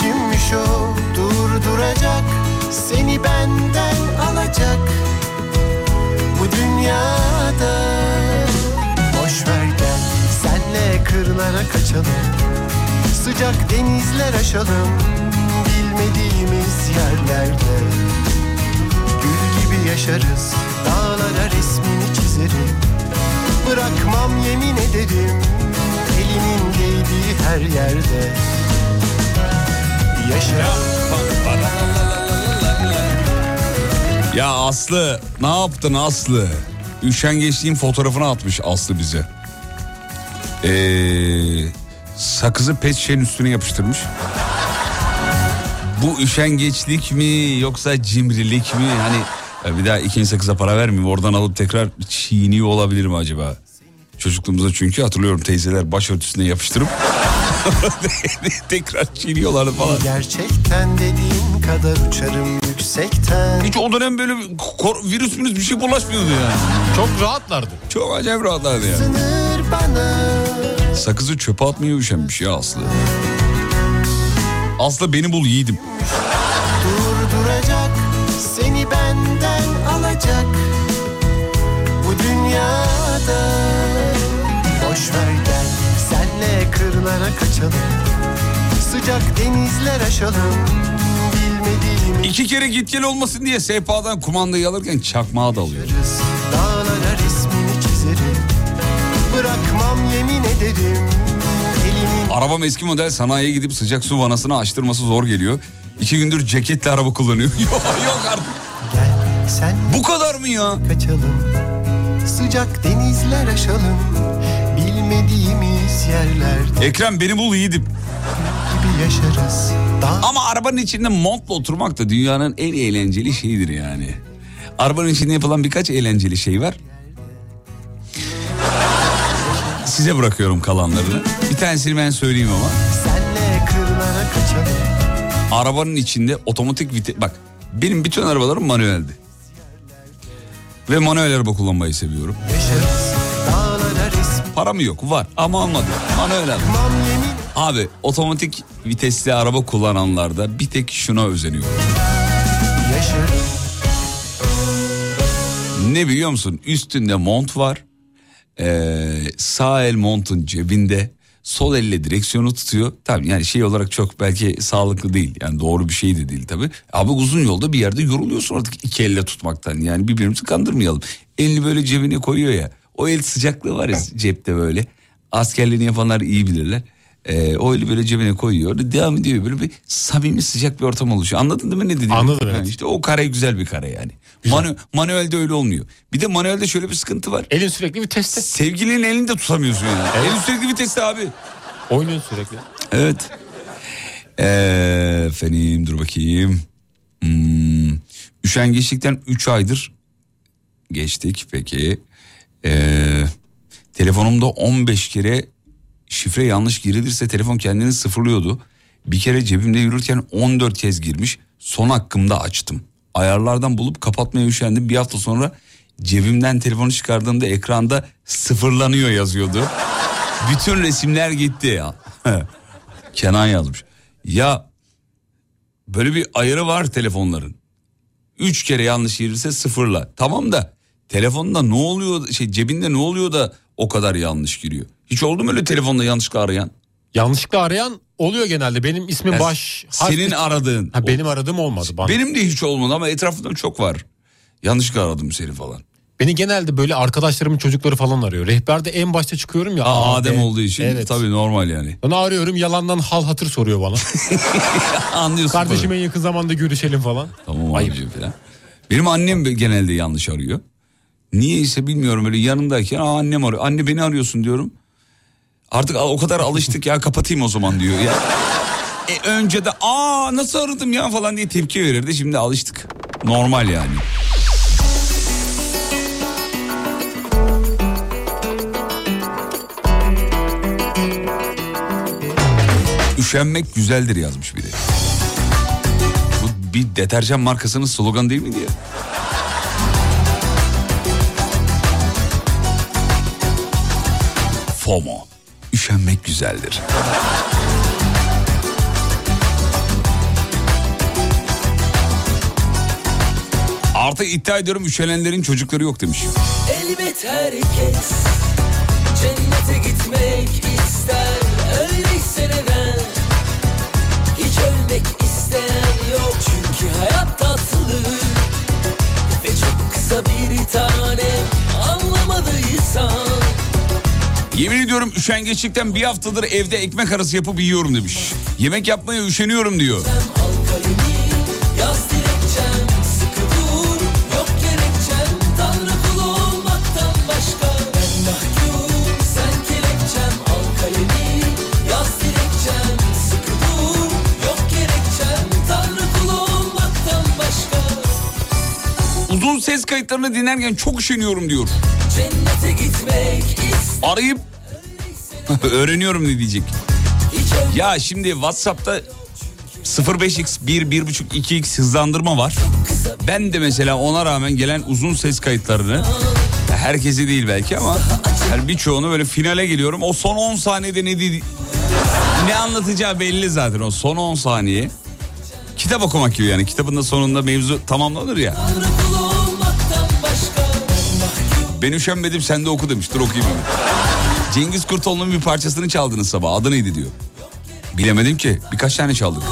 Kimmiş o durduracak Seni benden alacak? Bu dünyada Boş ver gel senle kırlara kaçalım Sıcak denizler aşalım bilmediğimiz yerlerde Gül gibi yaşarız dağlara resmini çizerim Bırakmam yemin ederim elimin değdiği her yerde Yaşarım Ya Aslı ne yaptın Aslı? Üşengeçliğin fotoğrafını atmış Aslı bize. Ee, sakızı pet şişenin üstüne yapıştırmış. Bu üşengeçlik mi yoksa cimrilik mi? Hani ya bir daha ikinci sakıza para vermeyeyim oradan alıp tekrar çiğniyor olabilir mi acaba? Çocukluğumuzda çünkü hatırlıyorum teyzeler başörtüsüne yapıştırıp tekrar çiğniyorlardı falan. Gerçekten dediğin kadar uçarım yüksekten Hiç o dönem böyle virüs bir şey bulaşmıyordu yani. Çok rahatlardı. Çok acayip rahatlardı yani. Sınır bana Sakızı çöpe atmaya üşenmiş ya Aslı. Aslı beni bul yiğidim. durduracak Seni benden alacak Bu dünyada Boş ver gel senle kırlara kaçalım Sıcak denizler aşalım İki kere git gel olmasın diye sehpadan kumandayı alırken resmini çizerim Bırakmam yemin ederim Elimin Arabam eski model sanayiye gidip sıcak su vanasını açtırması zor geliyor. İki gündür ceketli araba kullanıyor. yok yok artık. gel sen Bu kadar mı ya? kaçalım Sıcak denizler aşalım Bilmediğimiz yerlerde Ekrem beni bul yiğidim. gibi yaşarız Dağ Ama arabanın içinde montla oturmak da dünyanın en eğlenceli şeyidir yani. Arabanın içinde yapılan birkaç eğlenceli şey var. Size bırakıyorum kalanlarını. Bir tanesini ben söyleyeyim ama. Arabanın içinde otomatik vites... Bak benim bütün arabalarım manueldi. Ve manuel araba kullanmayı seviyorum. Resmim Param yok var ama almadım. Manuel araba. Abi otomatik vitesli araba kullananlarda bir tek şuna özeniyorum. Ne biliyor musun? Üstünde mont var. Ee, sağ el montun cebinde. Sol elle direksiyonu tutuyor. Tabii yani şey olarak çok belki sağlıklı değil. Yani doğru bir şey de değil tabii. Abi uzun yolda bir yerde yoruluyorsun artık iki elle tutmaktan. Yani birbirimizi kandırmayalım. Elini böyle cebine koyuyor ya. O el sıcaklığı var ya cepte böyle. Askerliğini yapanlar iyi bilirler. Ee, o eli böyle cebine koyuyor. Devam ediyor böyle bir samimi sıcak bir ortam oluşuyor. Anladın değil mi ne dediğimi? Anladım, evet. Ha, işte o kare güzel bir kare yani. Manu, manuelde öyle olmuyor. Bir de manuelde şöyle bir sıkıntı var. Elin sürekli bir teste. Sevgilinin elini de tutamıyorsun yani. Elin sürekli viteste abi. Oynuyorsun sürekli. Evet. Ee, efendim dur bakayım. Hmm, üşengeçlikten 3 aydır geçtik peki. Ee, telefonumda 15 kere şifre yanlış girilirse telefon kendini sıfırlıyordu. Bir kere cebimde yürürken 14 kez girmiş. Son hakkımda açtım. Ayarlardan bulup kapatmaya üşendim. Bir hafta sonra cebimden telefonu çıkardığımda ekranda sıfırlanıyor yazıyordu. Bütün resimler gitti ya. Kenan yazmış. Ya böyle bir ayarı var telefonların. Üç kere yanlış girirse sıfırla. Tamam da telefonda ne oluyor şey cebinde ne oluyor da o kadar yanlış giriyor. Hiç oldu mu öyle telefonda yanlışlıkla arayan? Yanlışlıkla arayan oluyor genelde. Benim ismim Yani baş. Senin harf- aradığın. Ha, benim aradığım olmadı bana. Benim de hiç olmadı ama etrafımda çok var. Yanlışlıkla aradım seni falan. Beni genelde böyle arkadaşlarımın çocukları falan arıyor. Rehberde en başta çıkıyorum ya. Aa, Adem B. olduğu için Evet. tabii normal yani. Onu arıyorum yalandan hal hatır soruyor bana. Anlıyorsun. Kardeşim en yakın zamanda görüşelim falan. Tamam Ayıp. abicim falan. Benim annem de genelde yanlış arıyor. Niye ise bilmiyorum böyle yanındayken Aa, annem arıyor. Anne beni arıyorsun diyorum. Artık o kadar alıştık ya kapatayım o zaman diyor. Ya. E, önce de aa nasıl aradım ya falan diye tepki verirdi. Şimdi alıştık. Normal yani. Üşenmek güzeldir yazmış biri. Bu bir deterjan markasının sloganı değil miydi ya? FOMO üşenmek güzeldir. Artı iddia ediyorum üşenenlerin çocukları yok demiş. Elbet herkes cennete gitmek ister. Ölmekse neden? Hiç ölmek isteyen yok. Çünkü hayat tatlı ve çok kısa bir tane anlamadıysan. Yemin ediyorum üşengeçlikten bir haftadır evde ekmek arası yapıp yiyorum demiş. Yemek yapmaya üşeniyorum diyor. Uzun ses kayıtlarını dinlerken çok üşeniyorum diyor. Cennete gitmek Arayıp öğreniyorum ne diyecek. Ya şimdi WhatsApp'ta 05x 1, 1.5, 2x hızlandırma var. Ben de mesela ona rağmen gelen uzun ses kayıtlarını herkesi değil belki ama yani birçoğunu böyle finale geliyorum. O son 10 saniyede ne dedi- ne anlatacağı belli zaten o son 10 saniye. Kitap okumak gibi yani kitabın da sonunda mevzu tamamlanır ya. Ben üşenmedim sen de oku demiş. Dur okuyayım. Cengiz Kurtoğlu'nun bir parçasını çaldınız sabah. Adı neydi diyor. Bilemedim ki. Birkaç tane çaldık.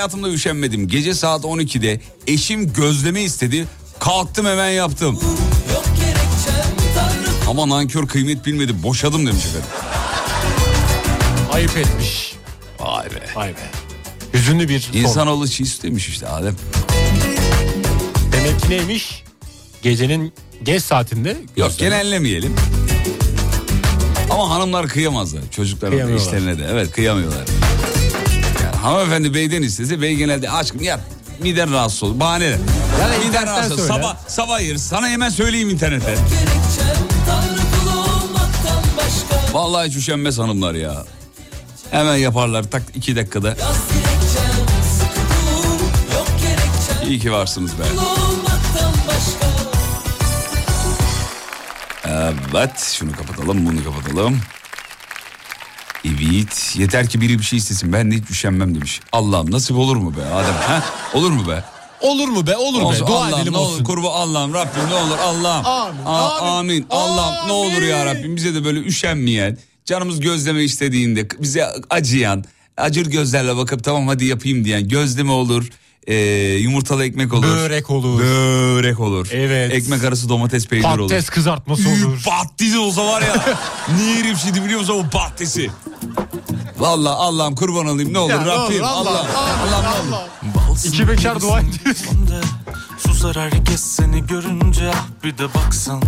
Hayatımda üşenmedim. Gece saat 12'de eşim gözleme istedi. Kalktım hemen yaptım. Ama nankör kıymet bilmedi. Boşadım demiş efendim. Ayıp etmiş. Vay be. Vay be. Hüzünlü bir. İnsanoğlu çiğ demiş işte Adem. Demek ki neymiş? Gecenin geç saatinde. Yok genellemeyelim. Ama hanımlar kıyamazlar. Da Kıyamıyorlar. işlerine de. Evet kıyamıyorlar. Hanımefendi beyden istese bey genelde aşkım yat miden rahatsız olur. Bahane. Yani miden rahatsız. söyle. Sabah, sabah yeriz. Sana hemen söyleyeyim internete. Vallahi hiç üşenmez hanımlar ya. Hemen yaparlar tak iki dakikada. İyi ki varsınız be. Evet şunu kapatalım bunu kapatalım. Evet yeter ki biri bir şey istesin ben de hiç üşenmem demiş. Allah'ım nasip olur mu be Adem ha? Olur mu be? Olur mu be? Olur Olsun, be. Dua Allah'ım edelim ne olsun. olur Allah'ım Rabbim ne olur Allah'ım. Amin, Aa, amin. Allah'ım ne olur ya. Rabbim bize de böyle üşenmeyen, canımız gözleme istediğinde bize acıyan, acır gözlerle bakıp tamam hadi yapayım diyen gözleme olur, e, yumurtalı ekmek olur. Börek olur. Börek olur. Evet. Ekmek arası domates peynir olur. Patates kızartması olur. Patatesi olsa var ya. niye yerim şimdi biliyor musun o patatesi? Vallahi Allah'ım kurban olayım ne olur Ya Rabbim Allah. Allah, olur. Balsın İki bekar dua önde. Susar herkes seni görünce ah bir de baksan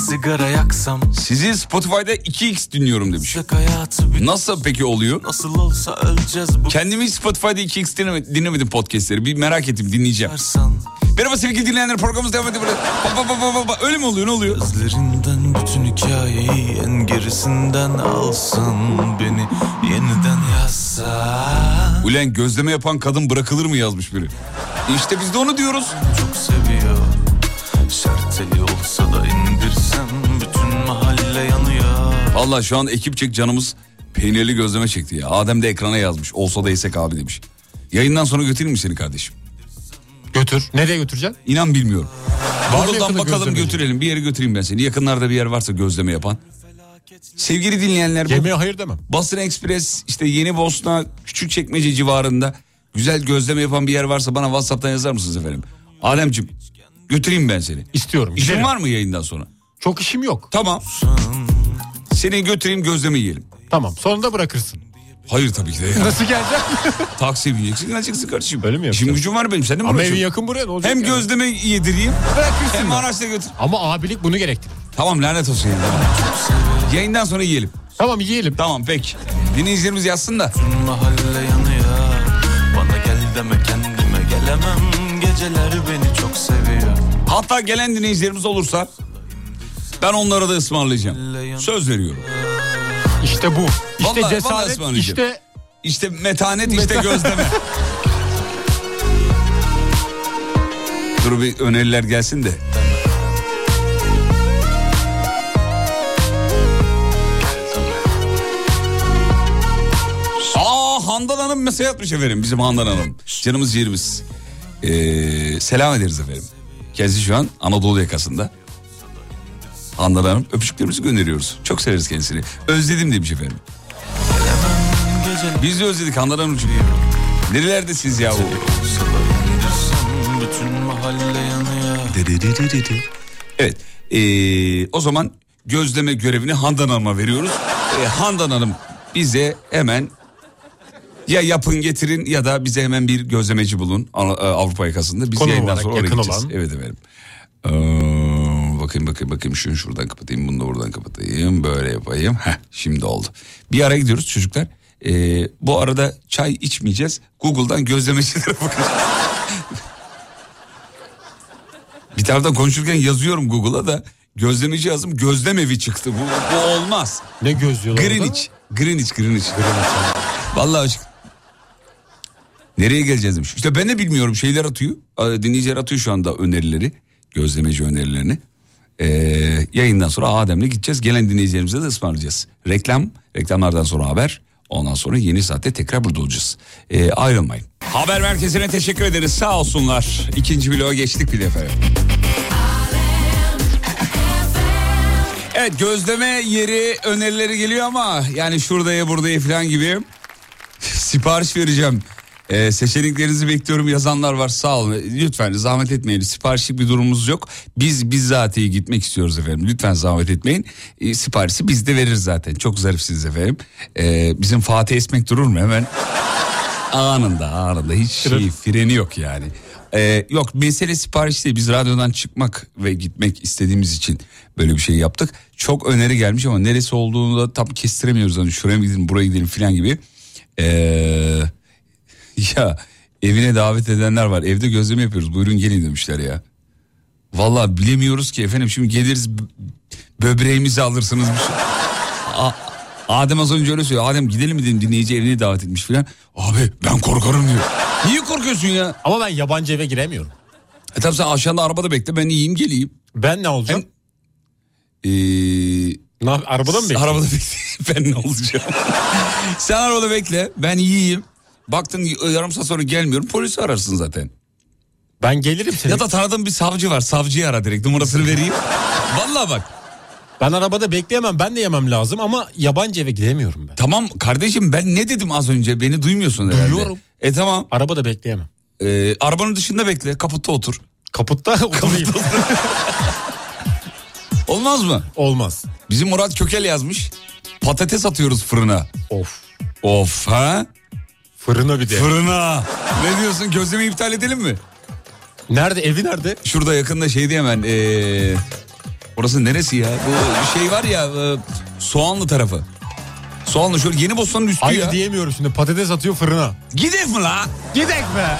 sigara yaksam Sizi Spotify'da 2x dinliyorum demiş. Nasıl peki oluyor? Nasıl olsa öleceğiz bu Kendimi hiç Spotify'da 2x dinleme- dinlemedim podcastleri. Bir merak ettim dinleyeceğim. Dersan Merhaba sevgili dinleyenler programımız devam ediyor. Ba, ba, ba, ba, ba. Öyle mi oluyor ne oluyor? Gözlerinden bütün hikayeyi en gerisinden alsın Beni yeniden yazsa Ulan gözleme yapan kadın bırakılır mı yazmış biri. İşte biz de onu diyoruz. Çok seviyor Şerteli olsa da indirsem Bütün mahalle yanıyor Vallahi şu an ekipçek canımız peynirli gözleme çekti ya. Adem de ekrana yazmış. Olsa da yesek abi demiş. Yayından sonra götüreyim mi seni kardeşim? Götür. Nereye götüreceksin? İnan bilmiyorum. Yakında bakalım götürelim. Bir yere götüreyim ben seni. Yakınlarda bir yer varsa gözleme yapan. Sevgili dinleyenler bu Yemeğe hayır demem. Basın Ekspres işte Yeni Bosna Küçükçekmece civarında güzel gözleme yapan bir yer varsa bana WhatsApp'tan yazar mısınız efendim? Alemcim götüreyim ben seni. İstiyorum. İşin giderim. var mı yayından sonra? Çok işim yok. Tamam. Seni götüreyim gözleme yiyelim. Tamam. Sonra da bırakırsın. Hayır tabii ki de ya. Nasıl geleceksin? Taksiye bineceksin geleceksin kardeşim. Öyle mi İşim yapacağım? gücüm var benim sen de mi Ama evin yakın buraya ne olacak? Hem yani? gözleme yedireyim Bırakırsın. hem da. araçla götür. Ama abilik bunu gerektirir. Tamam lanet olsun ya. Yayından sonra yiyelim. Tamam yiyelim. Tamam peki. Dinleyicilerimiz yazsın da. Bütün mahalle yanıyor Bana gel deme kendime gelemem Geceler beni çok seviyor Hatta gelen dinleyicilerimiz olursa ben onlara da ısmarlayacağım. Söz veriyorum. İşte bu. İşte Vallahi- vallahi cesaret. ısmarlayacağım. işte İşte metanet işte gözleme. Dur bir öneriler gelsin de. Handan Hanım mesaj atmış efendim bizim Handan Hanım. Canımız yerimiz. Ee, selam ederiz efendim. Kendisi şu an Anadolu yakasında. Handan Hanım öpücüklerimizi gönderiyoruz. Çok severiz kendisini. Özledim demiş efendim. Biz de özledik Handan Hanımcığım. Nerelerdesiniz yahu? Evet. ee, o zaman gözleme görevini Handan Hanım'a veriyoruz. Ee, Handan Hanım bize hemen ya yapın getirin ya da bize hemen bir gözlemeci bulun e, Avrupa yakasında. Biz Konum yayından sonra oraya gideceğiz. olan. Evet efendim. Ee, bakayım bakayım bakayım şunu şuradan kapatayım bunu da buradan kapatayım böyle yapayım. Heh, şimdi oldu. Bir ara gidiyoruz çocuklar. Ee, bu arada çay içmeyeceğiz. Google'dan gözlemecilere bakacağız. Bir taraftan konuşurken yazıyorum Google'a da gözlemeci yazdım gözlem evi çıktı. Bu, bu olmaz. Ne gözlüyorlar orada? Greenwich. Greenwich, Greenwich. Vallahi açık. Nereye geleceğiz demiş. İşte ben de bilmiyorum şeyler atıyor. Dinleyiciler atıyor şu anda önerileri. Gözlemeci önerilerini. Ee, yayından sonra Adem'le gideceğiz. Gelen dinleyicilerimize de ısmarlayacağız. Reklam, reklamlardan sonra haber. Ondan sonra yeni saatte tekrar burada olacağız. Ee, ayrılmayın. Haber merkezine teşekkür ederiz. Sağ olsunlar. İkinci bloğa geçtik bir defa. Evet gözleme yeri önerileri geliyor ama yani şuradaya buradaya falan gibi sipariş vereceğim. Ee, seçeneklerinizi bekliyorum yazanlar var sağ olun. Lütfen zahmet etmeyin siparişlik bir durumumuz yok. Biz bizzatihi gitmek istiyoruz efendim. Lütfen zahmet etmeyin. Ee, siparişi biz de veririz zaten. Çok zarifsiniz efendim. Ee, bizim Fatih Esmek durur mu hemen? Anında anında hiç şey freni yok yani. Ee, yok mesele sipariş değil biz radyodan çıkmak ve gitmek istediğimiz için böyle bir şey yaptık. Çok öneri gelmiş ama neresi olduğunu da tam kestiremiyoruz. Hani şuraya mı gidelim buraya gidelim falan gibi. Ee, ya evine davet edenler var evde gözleme yapıyoruz buyurun gelin demişler ya. Vallahi bilemiyoruz ki efendim şimdi geliriz böbreğimizi alırsınız. Bir şey. A- Adem az önce öyle söylüyor. Adem gidelim mi dedim dinleyici evine davet etmiş filan. Abi ben korkarım diyor. Niye korkuyorsun ya? Ama ben yabancı eve giremiyorum. E tamam sen aşağıda arabada bekle ben yiyeyim geleyim. Ben ne olacağım? Ee, Ne arabada mı bekleyeyim? arabada bekle ben ne olacağım? sen arabada bekle ben yiyeyim. Baktın yarım saat sonra gelmiyorum polisi ararsın zaten. Ben gelirim senin. Ya da tanıdığım bir savcı var savcıyı ara direkt numarasını vereyim. Vallahi bak Ben arabada bekleyemem ben de yemem lazım ama yabancı eve gidemiyorum ben. tamam kardeşim ben ne dedim az önce beni duymuyorsun herhalde. Duyuyorum. E tamam Arabada bekleyemem. Ee, arabanın dışında bekle kaputta otur. Kaputta oturayım. Olmaz mı? Olmaz. Bizim Murat Kökel yazmış. Patates atıyoruz fırına. Of. Of ha? Fırına bir de. Fırına. ne diyorsun gözleme iptal edelim mi? Nerede evi nerede? Şurada yakında şeydi hemen. Ee, orası neresi ya? Bu şey var ya e, Soğanlı tarafı. Soğanlı şöyle yeni Bosna'nın üstü Hayır ya. diyemiyorum şimdi patates atıyor fırına. Gidek mi la? Gidek be.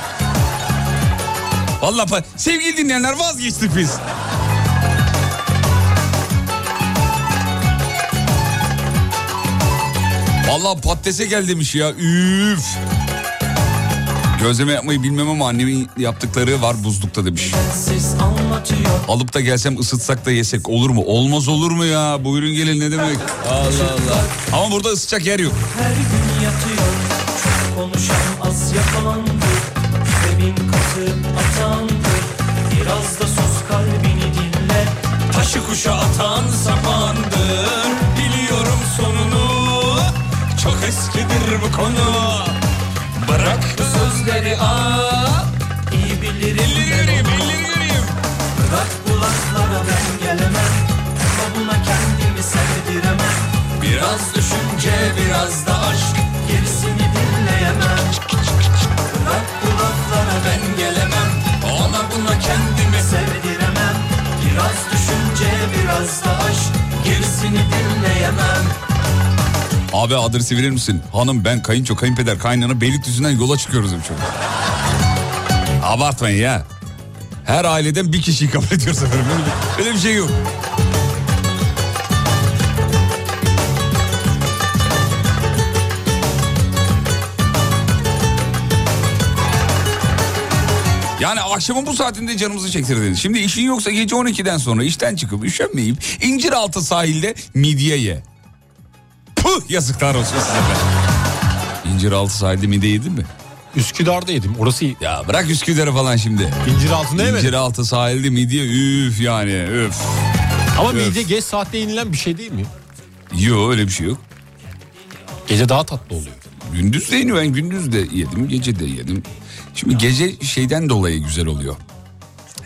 Vallahi pa- sevgili dinleyenler vazgeçtik biz. Vallahi patatese gel demiş ya. Üf. Gözleme yapmayı bilmem ama annemin yaptıkları var buzlukta demiş. Alıp da gelsem ısıtsak da yesek olur mu? Olmaz olur mu ya? Buyurun gelin ne demek? Allah Allah. Ama burada ısıtacak yer yok. her gün yatıyor Çok konuşan az yakalandı Zemin katıp atandı biraz da aşk Gerisini dinleyemem Bırak bu laflara ben gelemem Ona buna kendimi sevdiremem Biraz düşünce biraz da aşk Gerisini dinleyemem Abi adresi verir misin? Hanım ben kayınço kayınpeder kaynana Beylikdüzü'nden yola çıkıyoruz demiş. Abartmayın ya. Her aileden bir kişiyi kabul ediyoruz efendim. Öyle bir şey yok. Akşamın bu saatinde canımızı çektirdiniz. Şimdi işin yoksa gece 12'den sonra işten çıkıp üşenmeyip inciraltı sahilde midye ye. Puh yazıklar olsun size be. İnciraltı sahilde mide yedin mi? Üsküdar'da yedim. Orası iyi. Ya bırak Üsküdar'ı falan şimdi. İncir altında yemedim. İnciraltı sahilde midye üf yani üf. Ama Evet. midye geç saatte yenilen bir şey değil mi? Yok öyle bir şey yok. Gece daha tatlı oluyor. Gündüz de yeniyor ben gündüz de yedim gece de yedim. Şimdi gece şeyden dolayı güzel oluyor.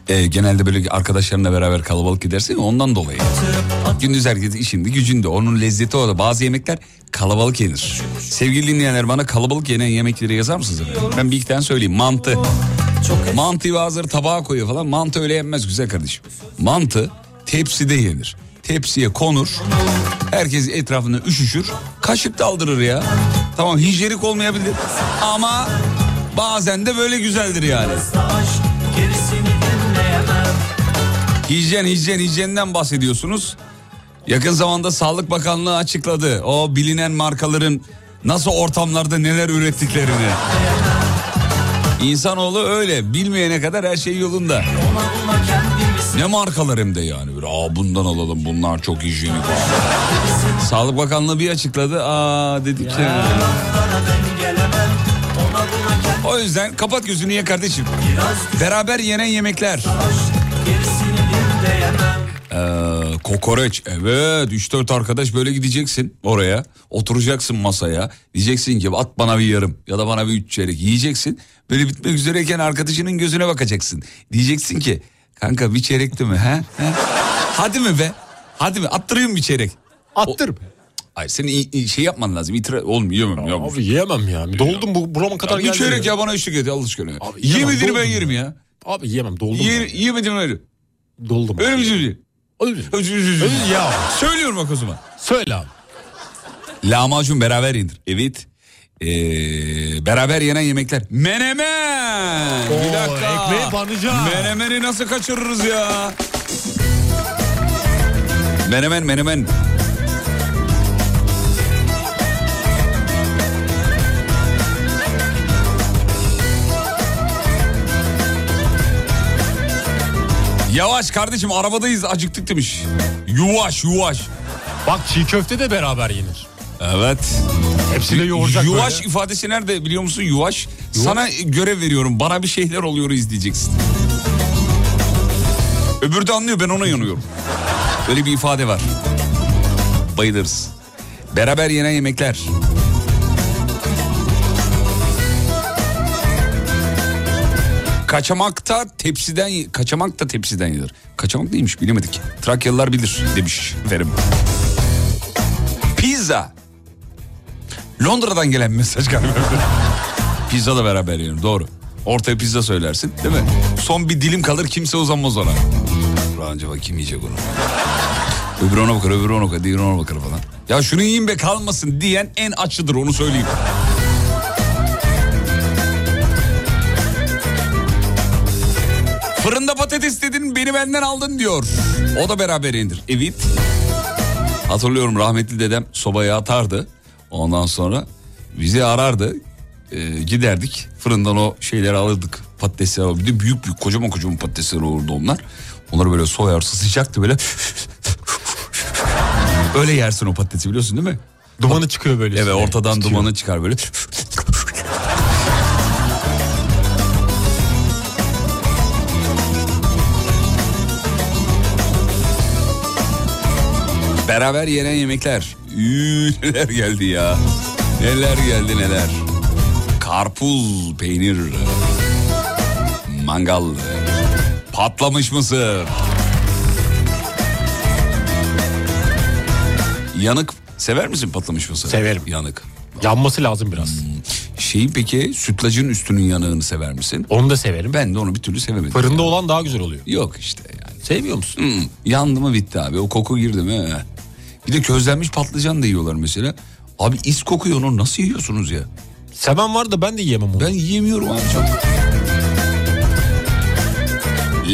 Ee, genelde böyle arkadaşlarınla beraber kalabalık gidersin ondan dolayı. Gündüz herkes işinde gücünde onun lezzeti orada. Bazı yemekler kalabalık yenir. Sevgili dinleyenler bana kalabalık yenen yemekleri yazar mısınız? Ben bir iki tane söyleyeyim. Mantı. Mantıyı bazıları tabağa koyuyor falan. Mantı öyle yenmez güzel kardeşim. Mantı tepside yenir. Tepsiye konur. Herkes etrafında üşüşür. Kaşık daldırır ya. Tamam hijyenik olmayabilir. Ama bazen de böyle güzeldir yani. Hijyen hijyen hijyenden bahsediyorsunuz. Yakın zamanda Sağlık Bakanlığı açıkladı. O bilinen markaların nasıl ortamlarda neler ürettiklerini. İnsanoğlu öyle bilmeyene kadar her şey yolunda. Ne markalar hem de yani. Böyle, Aa bundan alalım bunlar çok hijyenik. Sağlık Bakanlığı bir açıkladı. Aa dedik ya. O yüzden kapat gözünü ye kardeşim. Beraber yenen yemekler. Ee, kokoreç evet 3-4 arkadaş böyle gideceksin oraya oturacaksın masaya diyeceksin ki at bana bir yarım ya da bana bir üç çeyrek yiyeceksin böyle bitmek üzereyken arkadaşının gözüne bakacaksın diyeceksin ki kanka bir çeyrek değil mi he? he? hadi mi be hadi mi attırayım bir çeyrek Attır be. Hayır senin şey yapman lazım itiraz olmuyor yemem ya. Abi yiyemem ya. Doldum bu burama kadar bir geldi. çeyrek ya bana eşlik et Allah aşkına. Abi yemem, Yemediğini ben yerim ya. Abi yiyemem doldum. Ye, ben. yemedim öyle. Doldum. Öyle bir şey. Öyle. Öyle ya. Söylüyorum bak o zaman. Söyle abi. Lahmacun beraber yenir. Evet. Ee, beraber yenen yemekler. Menemen. Oo, bir dakika. ekmeği banacağım. Menemeni nasıl kaçırırız ya? Menemen menemen. Yavaş kardeşim arabadayız acıktık demiş. Yuvaş yuvaş. Bak çiğ köfte de beraber yenir. Evet. Hepsiyle yoğuracak Yuvaş böyle. ifadesi nerede biliyor musun? Yuvaş. Sana görev veriyorum. Bana bir şeyler oluyor izleyeceksin. Öbürü de anlıyor ben ona yanıyorum. Böyle bir ifade var. Bayılırız. Beraber yenen yemekler. Kaçamakta tepsiden kaçamak da tepsiden yenir. Kaçamak neymiş bilemedik. Trakyalılar bilir demiş efendim. Pizza. Londra'dan gelen mesaj galiba. pizza da beraber yenir doğru. Ortaya pizza söylersin değil mi? Son bir dilim kalır kimse uzanmaz ona. Ulan acaba kim yiyecek onu? Öbürü ona bakar, öbürü ona bakar, diğeri ona bakar falan. Ya şunu yiyeyim be kalmasın diyen en açıdır onu söyleyeyim. Fırında patates dedin beni benden aldın diyor. O da beraber indir. Evet. Hatırlıyorum rahmetli dedem sobaya atardı. Ondan sonra bizi arardı. Ee, giderdik fırından o şeyleri alırdık. Patatesleri alırdık. Bir de büyük büyük kocaman kocaman patatesler olurdu onlar. Onları böyle soyarsın sıcaktı böyle. Öyle yersin o patatesi biliyorsun değil mi? Dumanı çıkıyor böyle. Evet ortadan Tutuyor. dumanı çıkar böyle. Beraber yenen yemekler. Üü, neler geldi ya. Neler geldi neler. Karpuz, peynir, mangal, patlamış mısır. Yanık sever misin patlamış mısır? Severim. Yanık. Yanması lazım biraz. Şeyi peki sütlacın üstünün yanığını sever misin? Onu da severim. Ben de onu bir türlü sevemedim. Fırında ya. olan daha güzel oluyor. Yok işte yani. Sevmiyor musun? Hmm, yandı mı bitti abi. O koku girdi mi? Bir de közlenmiş patlıcan da yiyorlar mesela. Abi is kokuyor onu nasıl yiyorsunuz ya? Seven var da ben de yiyemem onu. Ben yiyemiyorum abi çok.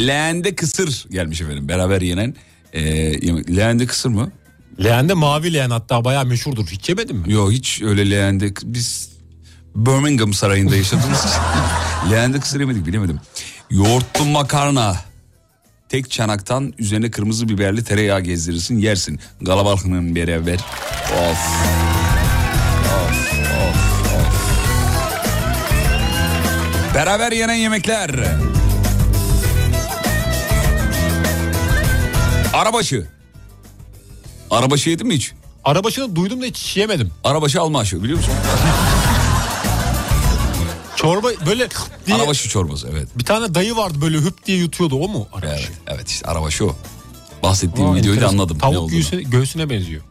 Leğende kısır gelmiş efendim. Beraber yenen e. Leğende kısır mı? Leğende mavi leğen hatta bayağı meşhurdur. Hiç yemedin mi? Yok hiç öyle leğende biz Birmingham sarayında yaşadığımız için leğende kısır yemedik bilemedim. Yoğurtlu makarna tek çanaktan üzerine kırmızı biberli tereyağı gezdirirsin yersin. Galabalkının beraber. Of. Beraber yenen yemekler. Arabaşı. Arabaşı yedin mi hiç? Arabaşını duydum da hiç yemedim. Arabaşı alma aşı biliyor musun? Çorba böyle diye Arabaşı çorbası evet. bir tane dayı vardı böyle hüp diye yutuyordu o mu? Arabaşı. Evet, evet işte arabaşı o. Bahsettiğim Aa, videoyu da anladım. ne Tavuk göğsüne, göğsüne benziyor.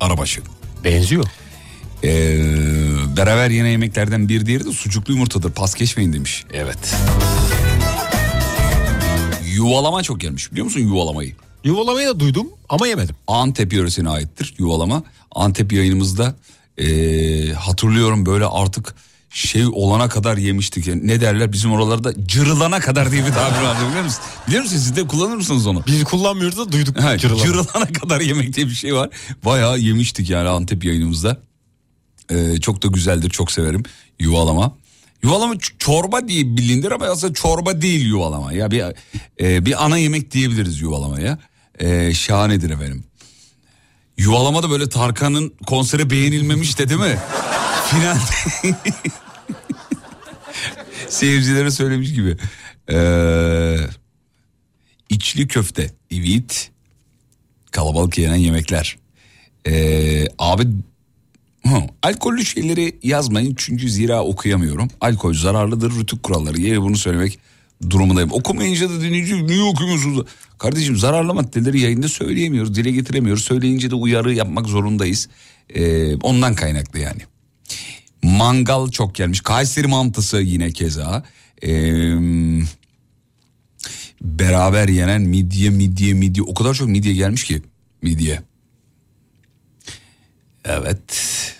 Arabaşı. Benziyor. Ee, beraber yenen yemeklerden bir diğeri de sucuklu yumurtadır. Pas geçmeyin demiş. Evet. Yuvalama çok gelmiş biliyor musun yuvalamayı? Yuvalamayı da duydum ama yemedim. Antep yöresine aittir yuvalama. Antep yayınımızda ee, hatırlıyorum böyle artık şey olana kadar yemiştik. Yani ne derler bizim oralarda cırılana kadar diye bir tabir vardı biliyor musun? Biliyor musunuz siz de kullanır mısınız onu? Biz kullanmıyoruz da duyduk. Ha, cırılama. cırılana kadar yemek diye bir şey var. Bayağı yemiştik yani Antep yayınımızda. Ee, çok da güzeldir çok severim yuvalama. Yuvalama çorba diye bilinir ama aslında çorba değil yuvalama. Ya bir e, bir ana yemek diyebiliriz yuvalamaya. Ee, şahanedir efendim. Yuvalama da böyle Tarkan'ın konseri beğenilmemiş de değil mi? Finalde seyircilere söylemiş gibi. Ee, içli köfte, ivit, kalabalık yenen yemekler. Ee, abi Hı, alkollü şeyleri yazmayın çünkü zira okuyamıyorum. Alkol zararlıdır, rütük kuralları. Yine bunu söylemek durumundayım. Okumayınca da dinleyici niye okumuyorsunuz? Kardeşim zararlı maddeleri yayında söyleyemiyoruz, dile getiremiyoruz. Söyleyince de uyarı yapmak zorundayız. Ee, ondan kaynaklı yani. Mangal çok gelmiş. Kayseri mantısı yine keza. Ee, beraber yenen midye, midye, midye. O kadar çok midye gelmiş ki midye. Evet.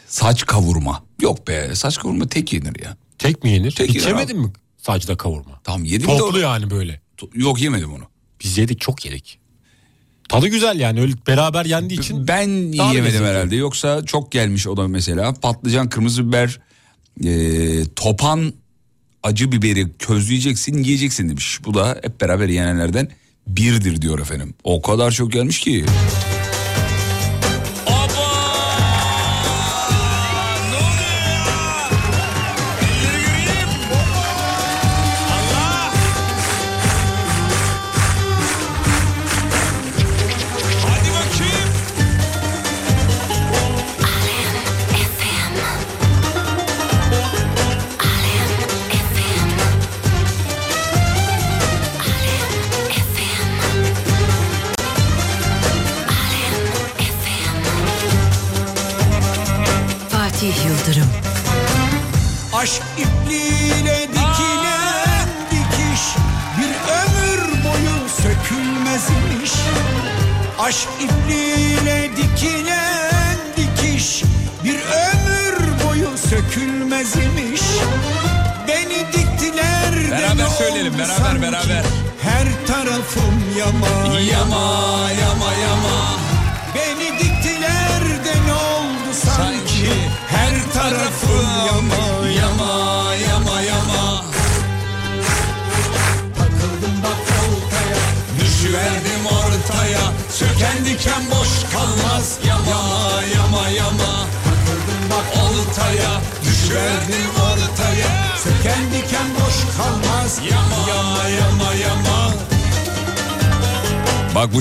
Saç kavurma. Yok be saç kavurma tek yenir ya. Tek mi yenir? Tek Hiç yenir yemedin mi sacda kavurma? Tamam yedim de Toplu o- yani böyle. Yok yemedim onu. Biz yedik çok yedik. Tadı güzel yani öyle beraber yendiği için. Ben yiyemedim herhalde. Yoksa çok gelmiş o da mesela. Patlıcan, kırmızı biber, e, topan acı biberi közleyeceksin yiyeceksin demiş. Bu da hep beraber yenenlerden birdir diyor efendim. O kadar çok gelmiş ki.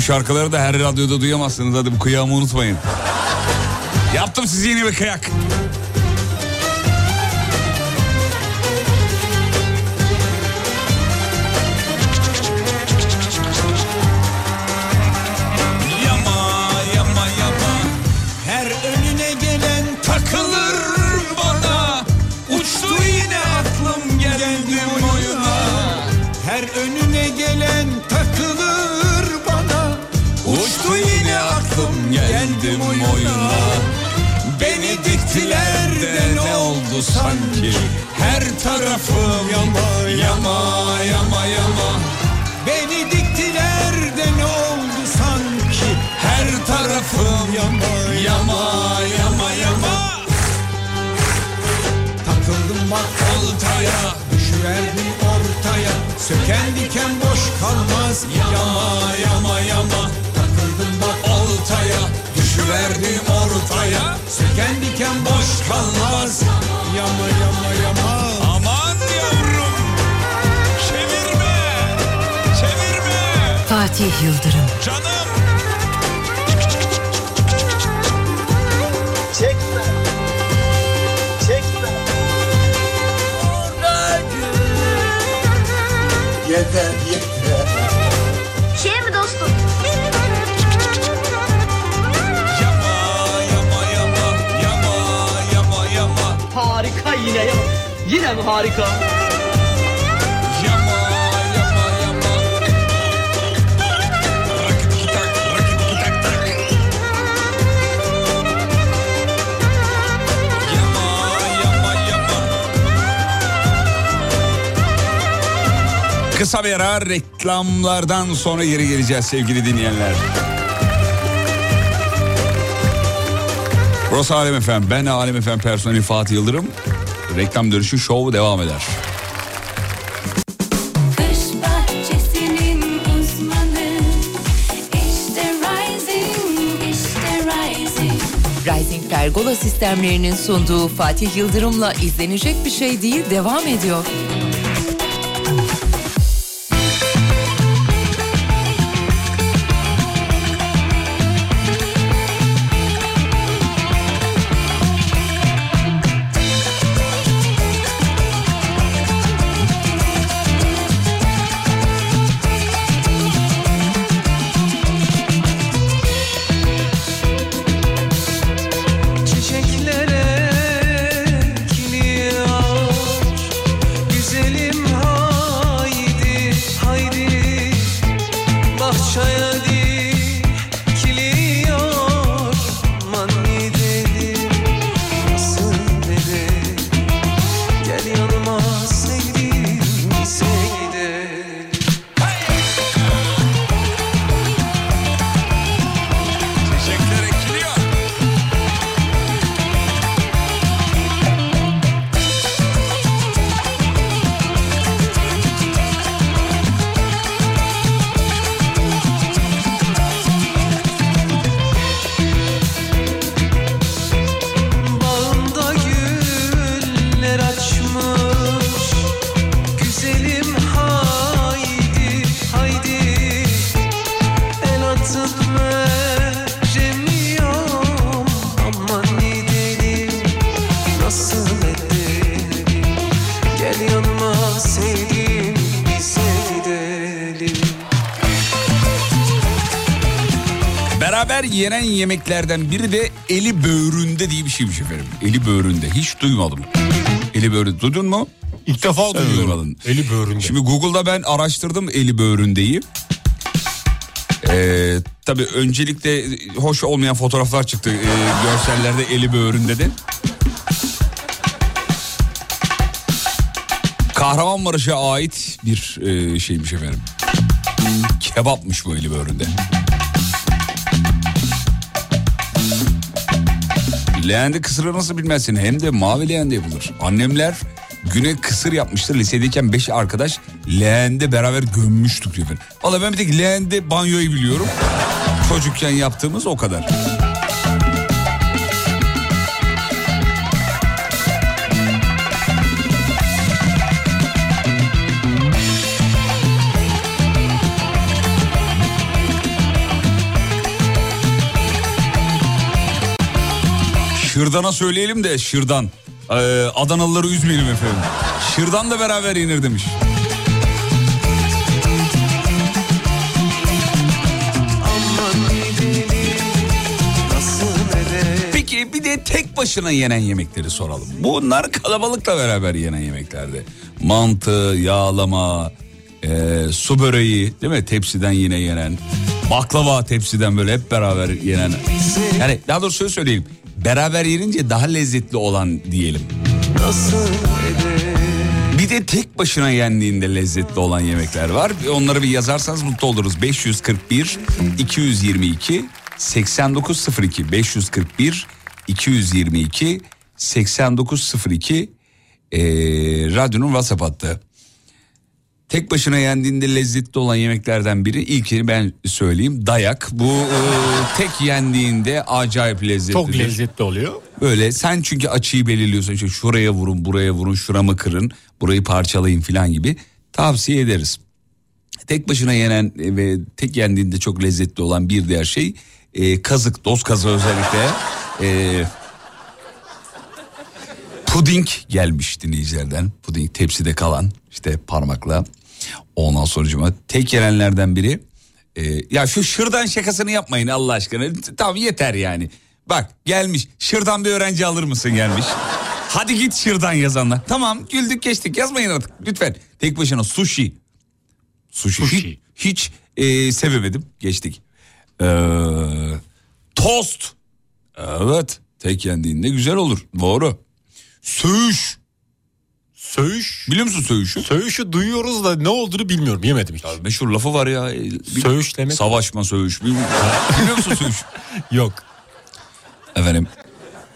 Şarkıları da her radyoda duyamazsınız. Hadi bu kıyamı unutmayın. Yaptım size yeni bir kıyak. Söken diken boş kalmaz. Yama yama yama. Takıldım bak oltaya. Düşüverdim ortaya. Söken diken boş kalmaz. Yama yama yama. Aman yavrum. Çevirme. Çevirme. Fatih Yıldırım. Canım. Yeter yeter. Şey mi dostum? Yama yama yama yama yama yama Harika yine ya. Yine mi harika? Kısa bir ara reklamlardan sonra geri geleceğiz sevgili dinleyenler. Burası Alem Efem. Ben Alem Efem personeli Fatih Yıldırım. Reklam dönüşü şov devam eder. Uzmanı İşte Rising, işte Rising Rising Pergola sistemlerinin sunduğu Fatih Yıldırım'la izlenecek bir şey değil devam ediyor. Yenen yemeklerden biri de eli böğründe diye bir şeymiş efendim. Eli böğründe. Hiç duymadım. Eli böğründe. Duydun mu? İlk defa Sen duyuyorum. duymadın. Eli böğründe. Şimdi Google'da ben araştırdım eli böğründeyi. Ee, tabii öncelikle hoş olmayan fotoğraflar çıktı ee, görsellerde eli böğründe de. Kahramanmaraş'a ait bir e, şeymiş efendim. Kebapmış bu eli böğründe. Leğende kısırı nasıl bilmezsin hem de mavi leğende yapılır. Annemler güne kısır yapmıştır. Lisedeyken beş arkadaş leğende beraber gömmüştük diyor. Valla ben bir tek leğende banyoyu biliyorum. Çocukken yaptığımız o kadar. Şırdan'a söyleyelim de şırdan. Ee, Adanalıları üzmeyelim efendim. Şırdan da beraber yenir demiş. Peki bir de tek başına yenen yemekleri soralım. Bunlar kalabalıkla beraber yenen yemeklerde. Mantı, yağlama, e, su böreği değil mi? Tepsiden yine yenen. Baklava tepsiden böyle hep beraber yenen. Yani daha doğrusu söyleyeyim. Beraber yenince daha lezzetli olan diyelim. nasıl Bir de tek başına yendiğinde lezzetli olan yemekler var. Onları bir yazarsanız mutlu oluruz. 541 222 8902 541 222 8902 ee, radyonun WhatsApp hattı. Tek başına yendiğinde lezzetli olan yemeklerden biri ilkini ben söyleyeyim dayak. Bu e, tek yendiğinde acayip lezzetli. Çok lezzetli oluyor. Böyle sen çünkü açıyı belirliyorsun. İşte şuraya vurun, buraya vurun, şuramı kırın, burayı parçalayın falan gibi tavsiye ederiz. tek başına yenen ve tek yendiğinde çok lezzetli olan bir diğer şey e, kazık, doz kazığı özellikle. E, puding gelmiş dinleyicilerden. Puding tepside kalan işte parmakla. Ondan sonucuma tek yenenlerden biri. e, ya şu şırdan şakasını yapmayın Allah aşkına. Tamam yeter yani. Bak gelmiş şırdan bir öğrenci alır mısın gelmiş. Hadi git şırdan yazanlar. Tamam güldük geçtik yazmayın artık lütfen. Tek başına sushi. Sushi. Hiç, hiç, e, sevemedim geçtik. Ee, tost. Evet tek yendiğinde güzel olur doğru. Söğüş. Söğüş. Biliyor musun söğüşü? Söğüşü duyuyoruz da ne olduğunu bilmiyorum yemedim hiç. Meşhur lafı var ya. bil- Söğüş demek. Savaşma söğüş. Bil- Biliyor musun söğüş? Yok. Efendim.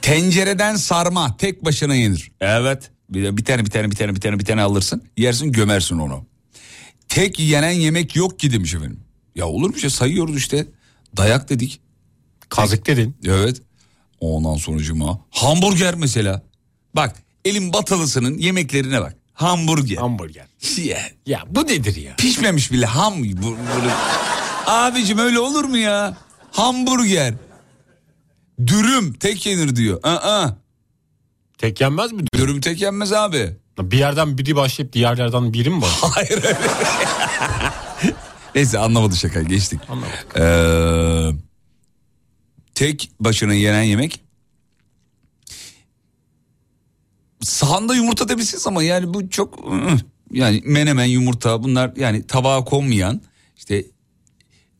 Tencereden sarma tek başına yenir. Evet. Bir, bir tane bir tane bir tane bir tane bir tane alırsın. Yersin gömersin onu. Tek yenen yemek yok ki demiş efendim. Ya olur mu şey sayıyoruz işte. Dayak dedik. Kazık dedin. Evet. Ondan sonucuma. Hamburger mesela. Bak elin batılısının yemeklerine bak. Hamburger. Hamburger. Ya, Ya bu nedir ya? Pişmemiş bile ham. bu-. Abicim öyle olur mu ya? Hamburger. Dürüm tek yenir diyor. Aa, Tek yenmez mi? dürüm tek yenmez abi. Bir yerden biri başlayıp diğer yerden biri mi var? Hayır öyle. Neyse anlamadı şaka geçtik. Anlamadık. Ee, tek başına yenen yemek. Sahanda yumurta demişsiniz ama yani bu çok yani menemen yumurta bunlar yani tabağa konmayan işte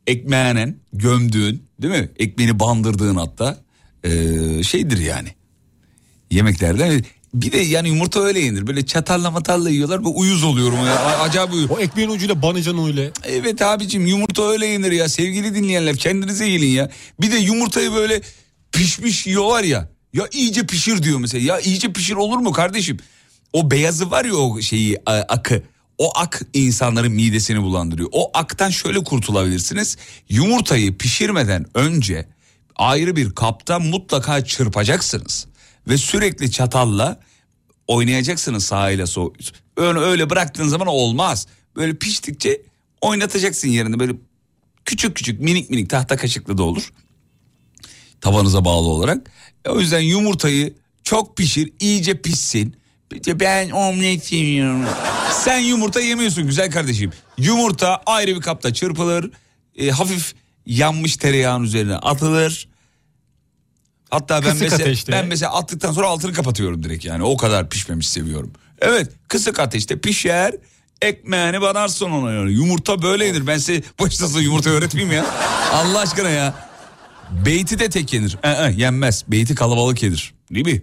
ekmeğinen gömdüğün değil mi? Ekmeğini bandırdığın hatta ee, şeydir yani. Yemeklerden bir de yani yumurta öyle yenir. Böyle çatalla matalla yiyorlar ve uyuz oluyorum. Ya. Acayip uyuz. O ekmeğin ucuyla banacan öyle. Evet abicim yumurta öyle yenir ya sevgili dinleyenler kendinize gelin ya. Bir de yumurtayı böyle pişmiş yiyorlar ya. Ya iyice pişir diyor mesela. Ya iyice pişir olur mu kardeşim? O beyazı var ya o şeyi akı. O ak insanların midesini bulandırıyor. O aktan şöyle kurtulabilirsiniz. Yumurtayı pişirmeden önce ayrı bir kapta mutlaka çırpacaksınız. Ve sürekli çatalla oynayacaksınız sağıyla sol. Öyle, öyle bıraktığın zaman olmaz. Böyle piştikçe oynatacaksın yerinde böyle küçük küçük minik minik tahta kaşıklı da olur. Tabanıza bağlı olarak. E, o yüzden yumurtayı çok pişir iyice pişsin. Ben omlet seviyorum. Sen yumurta yemiyorsun güzel kardeşim. Yumurta ayrı bir kapta çırpılır. e, hafif yanmış tereyağın üzerine atılır. Hatta ben Kısık mesela, ateşte. ben mesela attıktan sonra altını kapatıyorum direkt yani. O kadar pişmemiş seviyorum. Evet kısık ateşte pişer. Ekmeğini banarsın ona yani. Yumurta böyle yenir. Ben size başlasın yumurta öğretmeyeyim ya. Allah aşkına ya. Beyti de tek yenir. Ee, yenmez. Beyti kalabalık yenir. Değil mi?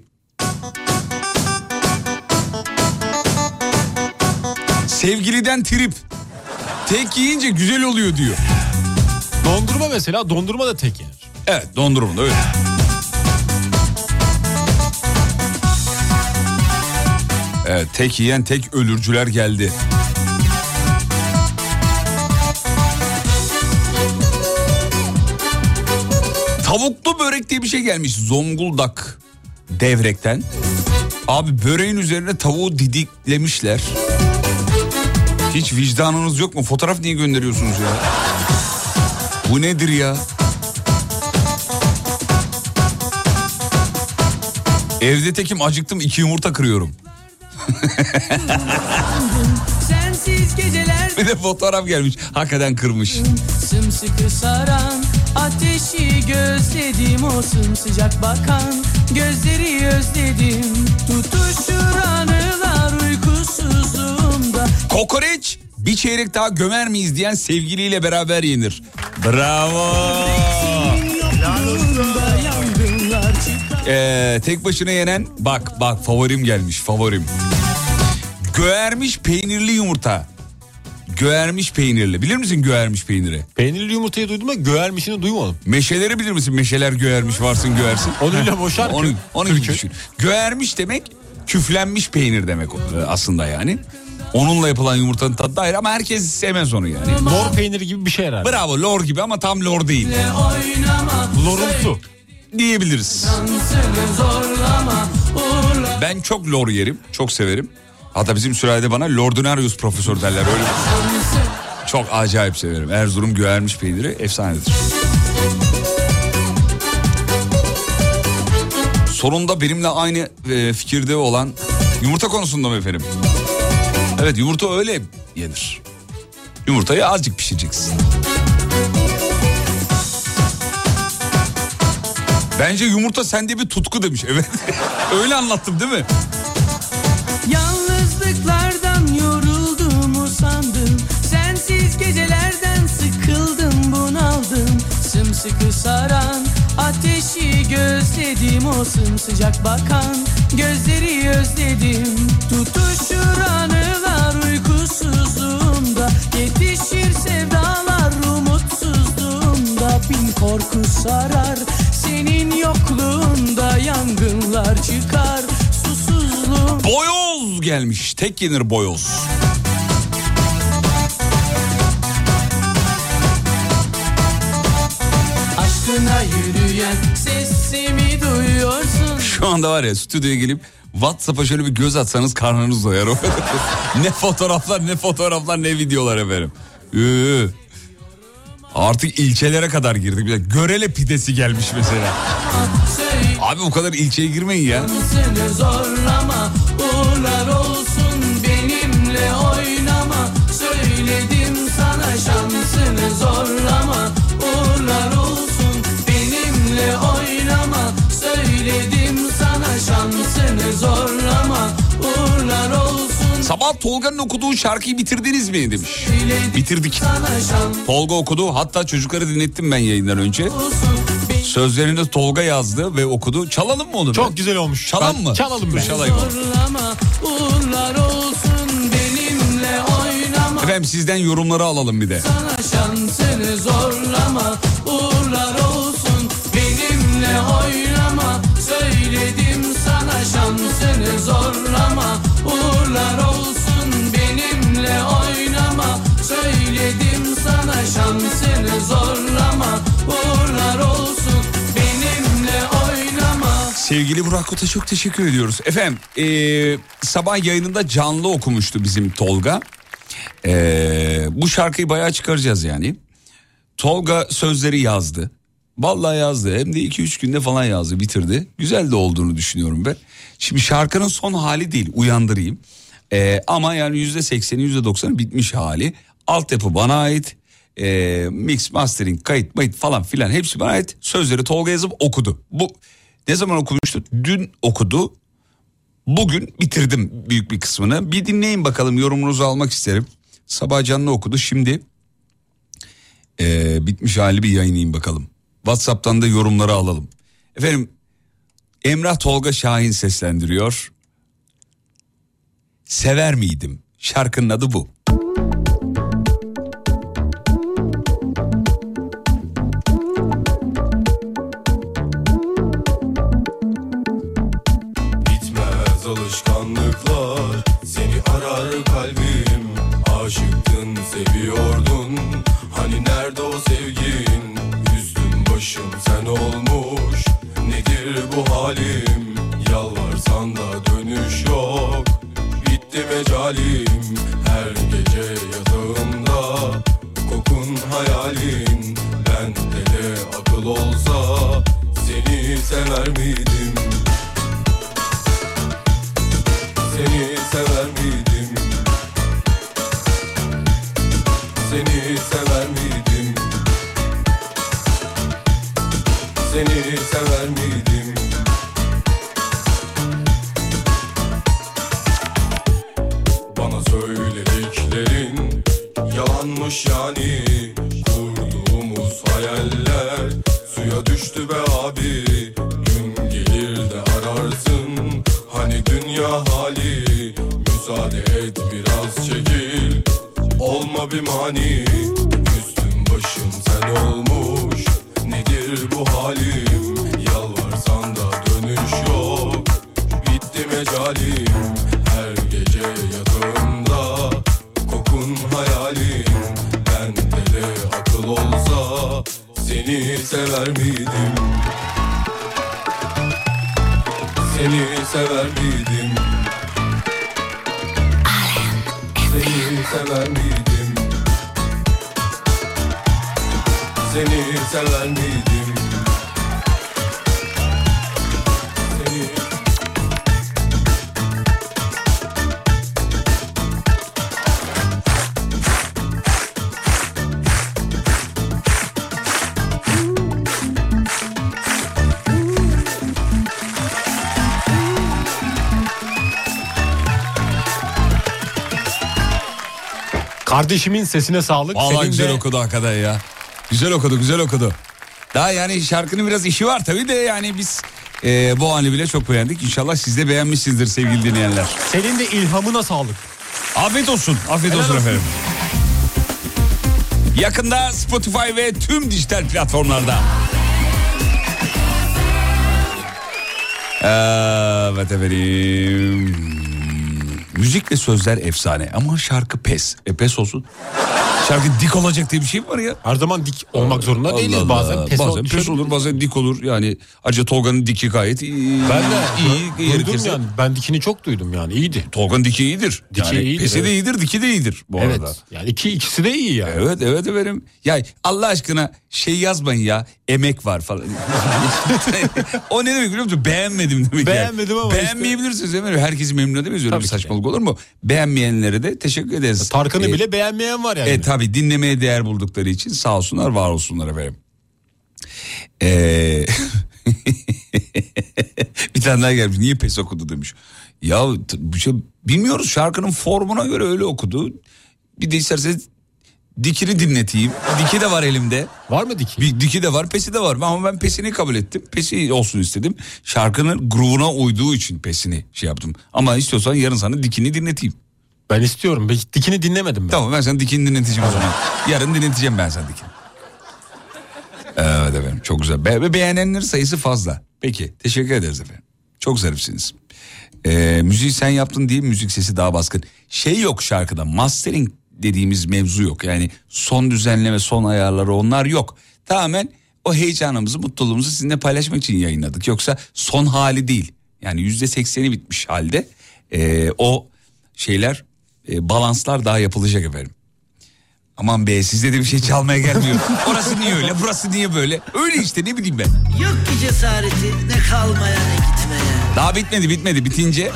Sevgiliden trip. Tek yiyince güzel oluyor diyor. Dondurma mesela dondurma da tek yenir. Evet dondurma da öyle. Evet tek yiyen tek ölürcüler geldi. Tavuklu börek diye bir şey gelmiş Zonguldak devrekten. Abi böreğin üzerine tavuğu didiklemişler. Hiç vicdanınız yok mu? Fotoğraf niye gönderiyorsunuz ya? Bu nedir ya? Evde tekim acıktım iki yumurta kırıyorum. Bir de fotoğraf gelmiş. Hakikaten kırmış. sımsıkı saran Ateşi gözledim o sımsıcak bakan Gözleri özledim Tutuşur anılar uykusuzluğumda Kokoreç bir çeyrek daha gömer miyiz diyen sevgiliyle beraber yenir. Bravo. Ee, tek başına yenen bak bak favorim gelmiş favorim. Göğermiş peynirli yumurta. Göğermiş peynirli. Bilir misin göğermiş peyniri? Peynirli yumurtayı duydum ama göğermişini duymadım. Meşeleri bilir misin? Meşeler göğermiş varsın göğersin. Onunla boşar Onu, onu gibi düşün. Göğermiş demek küflenmiş peynir demek e, aslında yani. Onunla yapılan yumurtanın tadı da ayrı ama herkes sevmez onu yani. Lor peyniri gibi bir şey herhalde. Bravo lor gibi ama tam lor değil. Lorumsu. Diyebiliriz. Ben çok lor yerim. Çok severim. Hatta bizim sülalede bana Lordinarius profesör derler öyle. Çok acayip severim. Erzurum göğermiş peyniri efsanedir. Sonunda benimle aynı e, fikirde olan yumurta konusunda mı efendim? Evet yumurta öyle yenir. Yumurtayı azıcık pişireceksin. Bence yumurta sende bir tutku demiş. Evet. öyle anlattım değil mi? Yalnızlıklardan gecelerden sıkıldım bunaldım Sımsıkı saran ateşi gözledim O sımsıcak bakan gözleri özledim Tutuşur anılar uykusuzluğumda Yetişir sevdalar umutsuzluğumda Bin korku sarar senin yokluğunda Yangınlar çıkar susuzluğum Boyoz gelmiş. Tek yenir boyoz. Aşkına yürüyen sesimi duyuyorsun Şu anda var ya stüdyoya gelip WhatsApp'a şöyle bir göz atsanız karnınız doyar. ne fotoğraflar ne fotoğraflar ne videolar efendim. Ee, Artık ilçelere kadar girdik. Görele pidesi gelmiş mesela. Abi bu kadar ilçeye girmeyin ya. Zorlama uğurlar olsun benimle oynama Söyledim sana şansını Sabah Tolga'nın okuduğu şarkıyı bitirdiniz mi demiş. Bitirdik. Tolga okudu. Hatta çocukları dinlettim ben yayından önce. Sözlerini Tolga yazdı ve okudu. Çalalım mı onu? Çok güzel olmuş. Çalalım Ben- mı? çalalım be. Çalayım. zorlama uğurlar olsun benimle oynama Efendim sizden yorumları alalım bir de. Sana şansını zorlama zorlama uğurlar olsun benimle oynama söyledim sana şansını zorlama uğurlar olsun benimle oynama Sevgili Burak Kut'a çok teşekkür ediyoruz. Efendim eee, sabah yayınında canlı okumuştu bizim Tolga. Eee, bu şarkıyı bayağı çıkaracağız yani. Tolga sözleri yazdı. Vallahi yazdı hem de 2-3 günde falan yazdı bitirdi. Güzel de olduğunu düşünüyorum ben. Şimdi şarkının son hali değil uyandırayım. Eee, ama yani %80'i %90'ı bitmiş hali. Altyapı bana ait. Eee, mix, mastering, kayıt, mayıt falan filan hepsi bana ait. Sözleri Tolga yazıp okudu. Bu ne zaman okumuştu? Dün okudu. Bugün bitirdim büyük bir kısmını. Bir dinleyin bakalım yorumunuzu almak isterim. Sabah canlı okudu. Şimdi eee, bitmiş hali bir yayınlayayım bakalım. WhatsApp'tan da yorumları alalım. Efendim Emrah Tolga Şahin seslendiriyor. Sever miydim? Şarkının adı bu. Kardeşimin sesine sağlık. Senin güzel de- okudu hakikaten ya. Güzel okudu güzel okudu. Daha yani şarkının biraz işi var tabii de yani biz e, bu hali bile çok beğendik. İnşallah siz de beğenmişsinizdir sevgili dinleyenler. Senin de ilhamına sağlık. Afiyet olsun. Afiyet Helal olsun olsun. efendim. Yakında Spotify ve tüm dijital platformlarda. Evet efendim. Müzik ve sözler efsane ama şarkı pes. E pes olsun. Şarkı dik olacak diye bir şey mi var ya? Her zaman dik olmak zorunda değiliz Allah bazen. Allah. Pes, bazen pes olur bazen dik olur. Yani ayrıca Tolga'nın diki gayet iyi. Ben de iyi. duydum yani. Ben dikini çok duydum yani iyiydi. Tolga'nın diki iyidir. Diki yani iyidir, Pesi de evet. iyidir, diki de iyidir bu evet. arada. Yani iki ikisi de iyi yani. Evet evet efendim. Ya Allah aşkına şey yazmayın ya emek var falan. o ne demek biliyor musun? Beğenmedim demek Beğenmedim yani. ama işte- Beğenmeyebilirsiniz efendim. Herkesi memnun edemeyiz öyle Tabii bir de. saçmalık olur mu? Beğenmeyenlere de teşekkür ederiz. Tarkan'ı Ee, bile beğenmeyen var yani. E tabi dinlemeye değer buldukları için sağ olsunlar var olsunlar efendim. Ee, bir tane daha gelmiş niye pes okudu demiş. Ya şey, bilmiyoruz şarkının formuna göre öyle okudu. Bir de isterseniz dikini dinleteyim. Diki de var elimde. Var mı diki? Bir diki de var pesi de var ama ben pesini kabul ettim. Pesi olsun istedim. Şarkının groove'una uyduğu için pesini şey yaptım. Ama istiyorsan yarın sana dikini dinleteyim. Ben istiyorum. Ben dikini dinlemedim ben. Tamam ben sana dikini dinleteceğim o zaman. Yarın dinleteceğim ben sana dikini. Evet efendim çok güzel. Be- ve beğenenlerin sayısı fazla. Peki teşekkür ederiz efendim. Çok zarifsiniz. Ee, müziği sen yaptın diye müzik sesi daha baskın. Şey yok şarkıda mastering dediğimiz mevzu yok. Yani son düzenleme son ayarları onlar yok. Tamamen o heyecanımızı mutluluğumuzu sizinle paylaşmak için yayınladık. Yoksa son hali değil. Yani yüzde sekseni bitmiş halde Ee, o şeyler e, balanslar daha yapılacak efendim. Aman be sizde de bir şey çalmaya gelmiyor. Orası niye öyle burası niye böyle? Öyle işte ne bileyim ben. Yok ki cesareti ne kalmaya ne gitmeye. Daha bitmedi bitmedi bitince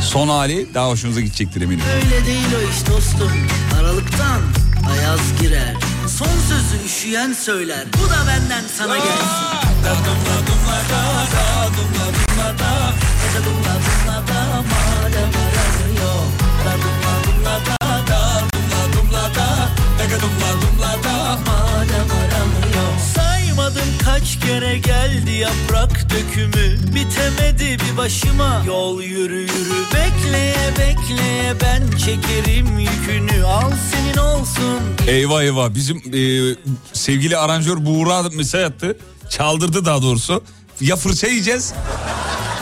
son hali daha hoşunuza gidecektir eminim. öyle değil o iş dostum. Aralıktan ayaz girer. Son sözü üşüyen söyler. Bu da benden sana gelsin. Saymadım kaç kere geldi yaprak dökümü. Bitemedi bir başıma yol yürü yürü. Bekleye bekleye ben çekerim yükünü. Al senin olsun. Eyvah eyvah. Bizim e, sevgili aranjör Buğra mesaj attı. Çaldırdı daha doğrusu. Ya fırça yiyeceğiz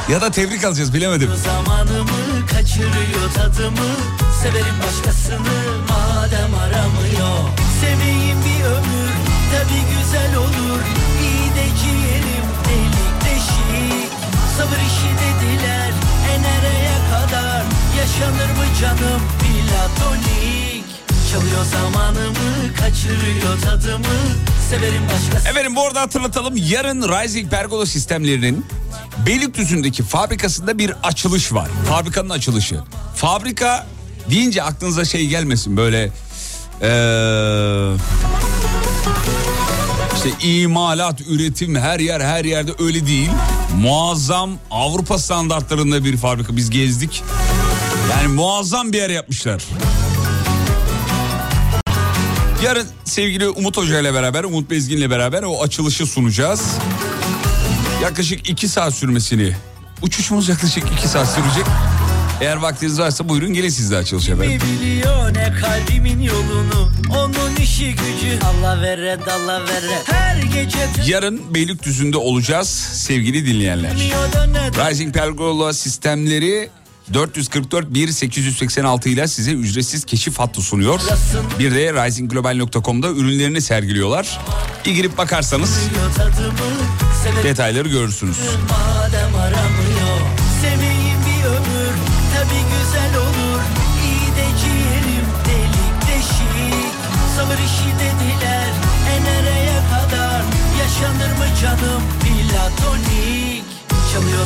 ya da tebrik alacağız bilemedim. Zamanımı kaçırıyor tadımı. Severim başkasını madem aramıyor. Seveyim bir ömür tabi güzel olur. İyi de ciğerim delik deşik. Sabır işi dediler e kadar. Yaşanır mı canım platonik? Çalıyor zamanımı kaçırıyor tadımı. Severim başkasını Efendim bu arada hatırlatalım. Yarın Rising Pergola sistemlerinin Beylikdüzü'ndeki fabrikasında bir açılış var. Fabrikanın açılışı. Fabrika deyince aklınıza şey gelmesin böyle eee, işte imalat, üretim her yer her yerde öyle değil. Muazzam Avrupa standartlarında bir fabrika biz gezdik. Yani muazzam bir yer yapmışlar. Yarın sevgili Umut Hoca ile beraber, Umut Bezgin ile beraber o açılışı sunacağız. Yaklaşık iki saat sürmesini. Uçuşumuz yaklaşık iki saat sürecek. Eğer vaktiniz varsa buyurun gelin siz de açılış efendim. Biliyor ne kalbimin yolunu Onun işi gücü Allah vere dalla vere Her gece Yarın Beylikdüzü'nde olacağız sevgili dinleyenler. Rising Pergola sistemleri 444 1 886 ile size ücretsiz keşif hattı sunuyor. Bir de risingglobal.com'da ürünlerini sergiliyorlar. Bir girip bakarsanız detayları görürsünüz. madem aramıyor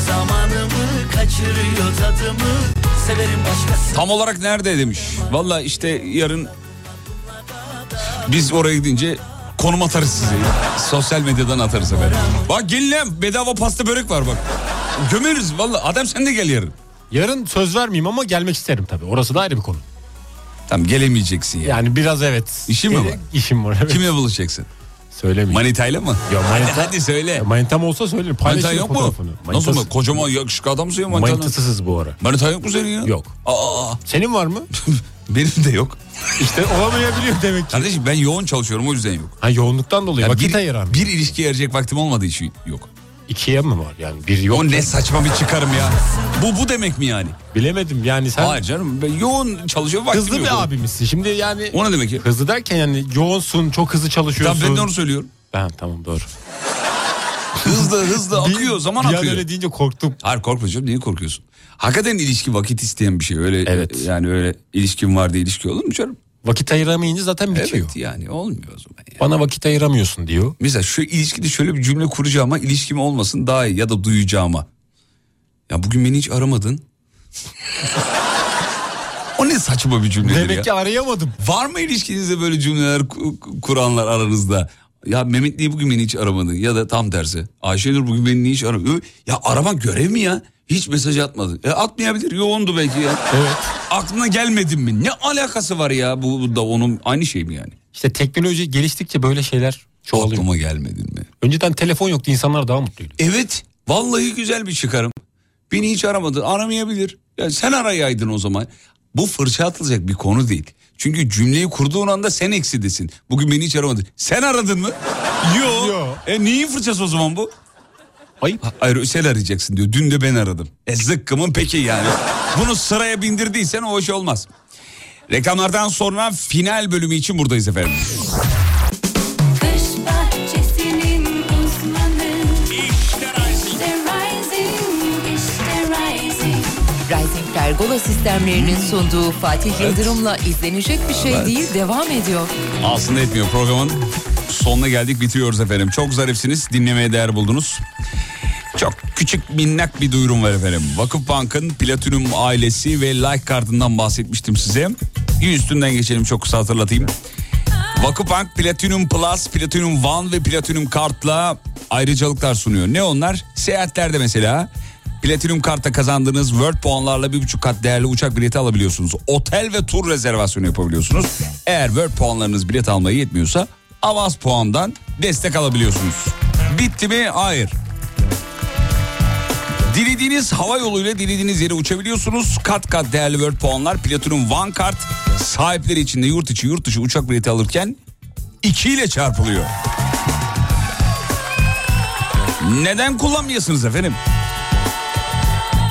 zamanımı kaçırıyor tadımı Severim başkası Tam olarak nerede demiş. Valla işte yarın biz oraya gidince konum atarız size. Sosyal medyadan atarız efendim. Bak gelin lan bedava pasta börek var bak. Gömeriz valla adam sen de gel yarın. Yarın söz vermeyeyim ama gelmek isterim tabii. Orası da ayrı bir konu. Tamam gelemeyeceksin yani. Yani biraz evet. İşin mi var? İşim var evet. Kimle buluşacaksın? Söylemeyeyim. Manitayla mı? Yok manita. Hadi, hadi söyle. Manitam olsa söylerim. Manita yok mu? fotoğrafını. Nasıl Manitası- mı? Kocaman yakışıklı adamsın ya manitanın. Manitasız bu ara. Manita yok mu senin ya? Yok. Aa, Senin var mı? benim de yok. İşte olamayabiliyor demek ki. Kardeşim ben yoğun çalışıyorum o yüzden yok. Ha yoğunluktan dolayı Yani vakit bir, ayıran. bir ilişkiye erecek vaktim olmadığı için yok. İkiye mi var yani? Bir yok. O ne saçma bir çıkarım ya. Bu bu demek mi yani? Bilemedim yani sen Hayır canım ben yoğun çalışıyorum vaktim hızlı yok. bir abimizsin. Şimdi yani O ne demek ya? hızlı derken yani yoğunsun, çok hızlı çalışıyorsun. Tamam ben de onu söylüyorum. Ben tamam doğru. Hızlı hızlı akıyor zaman bir akıyor. öyle deyince korktum. Hayır korkma canım niye korkuyorsun? Hakikaten ilişki vakit isteyen bir şey öyle. Evet. Yani öyle ilişkin var diye ilişki olur mu canım? Vakit ayıramayınca zaten bitiyor. Evet yani olmuyor o zaman. ya. Bana vakit ayıramıyorsun diyor. Mesela şu ilişkide şöyle bir cümle kuracağıma ilişkim olmasın daha iyi ya da duyacağıma. Ya bugün beni hiç aramadın. o ne saçma bir cümledir Demek ya. ki arayamadım. Var mı ilişkinizde böyle cümleler ku- kuranlar aranızda? Ya Mehmet niye bugün beni hiç aramadın? Ya da tam tersi. Ayşenur bugün beni niye hiç aramadın? Ya aramak görev mi ya? Hiç mesaj atmadı. E atmayabilir. Yoğundu belki ya. Evet. Aklına gelmedin mi? Ne alakası var ya? Bu, bu da onun aynı şey mi yani? İşte teknoloji geliştikçe böyle şeyler çoğalıyor. Aklıma gelmedin mi? Önceden telefon yoktu insanlar daha mutluydu. Evet. Vallahi güzel bir çıkarım. Beni hiç aramadın. Aramayabilir. Ya sen arayaydın o zaman. Bu fırça atılacak bir konu değil. Çünkü cümleyi kurduğun anda sen eksidesin. Bugün beni hiç aramadın. Sen aradın mı? Yok. Yo. E neyin fırçası o zaman bu? Ayıp. Ha- Hayır sen arayacaksın diyor. Dün de ben aradım. E zıkkımın peki yani. Bunu sıraya bindirdiysen o iş olmaz. Reklamlardan sonra final bölümü için buradayız efendim. Pergola sistemlerinin sunduğu Fatih Yıldırım'la izlenecek bir şey Evet. değil devam ediyor. Aslında etmiyor programın. Sonuna geldik bitiriyoruz efendim. Çok zarifsiniz dinlemeye değer buldunuz. Çok küçük minnak bir duyurum var efendim. Vakıfbank'ın Platinum ailesi ve like kartından bahsetmiştim size. Bir üstünden geçelim çok kısa hatırlatayım. Vakıfbank Platinum Plus, Platinum One ve Platinum Kart'la ayrıcalıklar sunuyor. Ne onlar? Seyahatlerde mesela Platinum Kart'ta kazandığınız World puanlarla bir buçuk kat değerli uçak bileti alabiliyorsunuz. Otel ve tur rezervasyonu yapabiliyorsunuz. Eğer World puanlarınız bilet almaya yetmiyorsa avans puandan destek alabiliyorsunuz. Bitti mi? Hayır. Dilediğiniz hava yoluyla dilediğiniz yere uçabiliyorsunuz. Kat kat değerli World puanlar Platinum One kart sahipleri için de yurt içi yurt dışı uçak bileti alırken 2 ile çarpılıyor. Neden kullanmıyorsunuz efendim?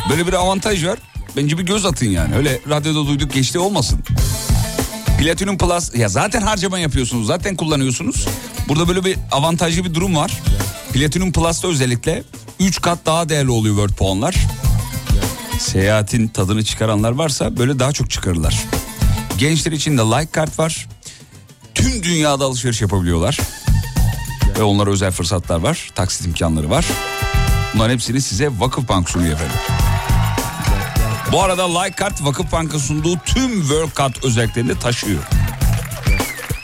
Böyle bir avantaj var. Bence bir göz atın yani. Öyle radyoda duyduk geçti olmasın. Platinum Plus ya zaten harcama yapıyorsunuz. Zaten kullanıyorsunuz. Burada böyle bir avantajlı bir durum var. Platinum Plus'ta özellikle 3 kat daha değerli oluyor World puanlar. Seyahatin tadını çıkaranlar varsa böyle daha çok çıkarırlar. Gençler için de like kart var. Tüm dünyada alışveriş yapabiliyorlar. Ve onlara özel fırsatlar var. Taksit imkanları var. Bunların hepsini size Vakıfbank sunuyor efendim. Bu arada like kart Vakıfbank'ın sunduğu tüm World Card özelliklerini taşıyor.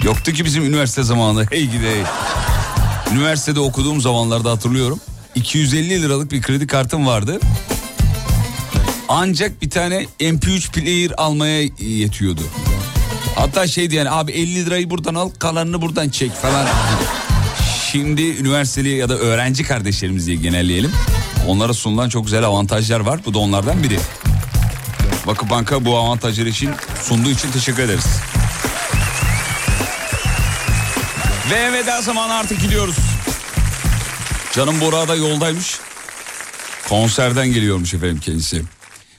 Yoktu ki bizim üniversite zamanı. Hey gidi hey. Üniversitede okuduğum zamanlarda hatırlıyorum. 250 liralık bir kredi kartım vardı. Ancak bir tane MP3 player almaya yetiyordu. Hatta şeydi yani abi 50 lirayı buradan al kalanını buradan çek falan. Şimdi üniversiteli ya da öğrenci kardeşlerimiz diye genelleyelim. Onlara sunulan çok güzel avantajlar var. Bu da onlardan biri. Vakıfbank'a bu avantajlar için sunduğu için teşekkür ederiz. Ve veda zamanı artık gidiyoruz. Canım Bora da yoldaymış. Konserden geliyormuş efendim kendisi.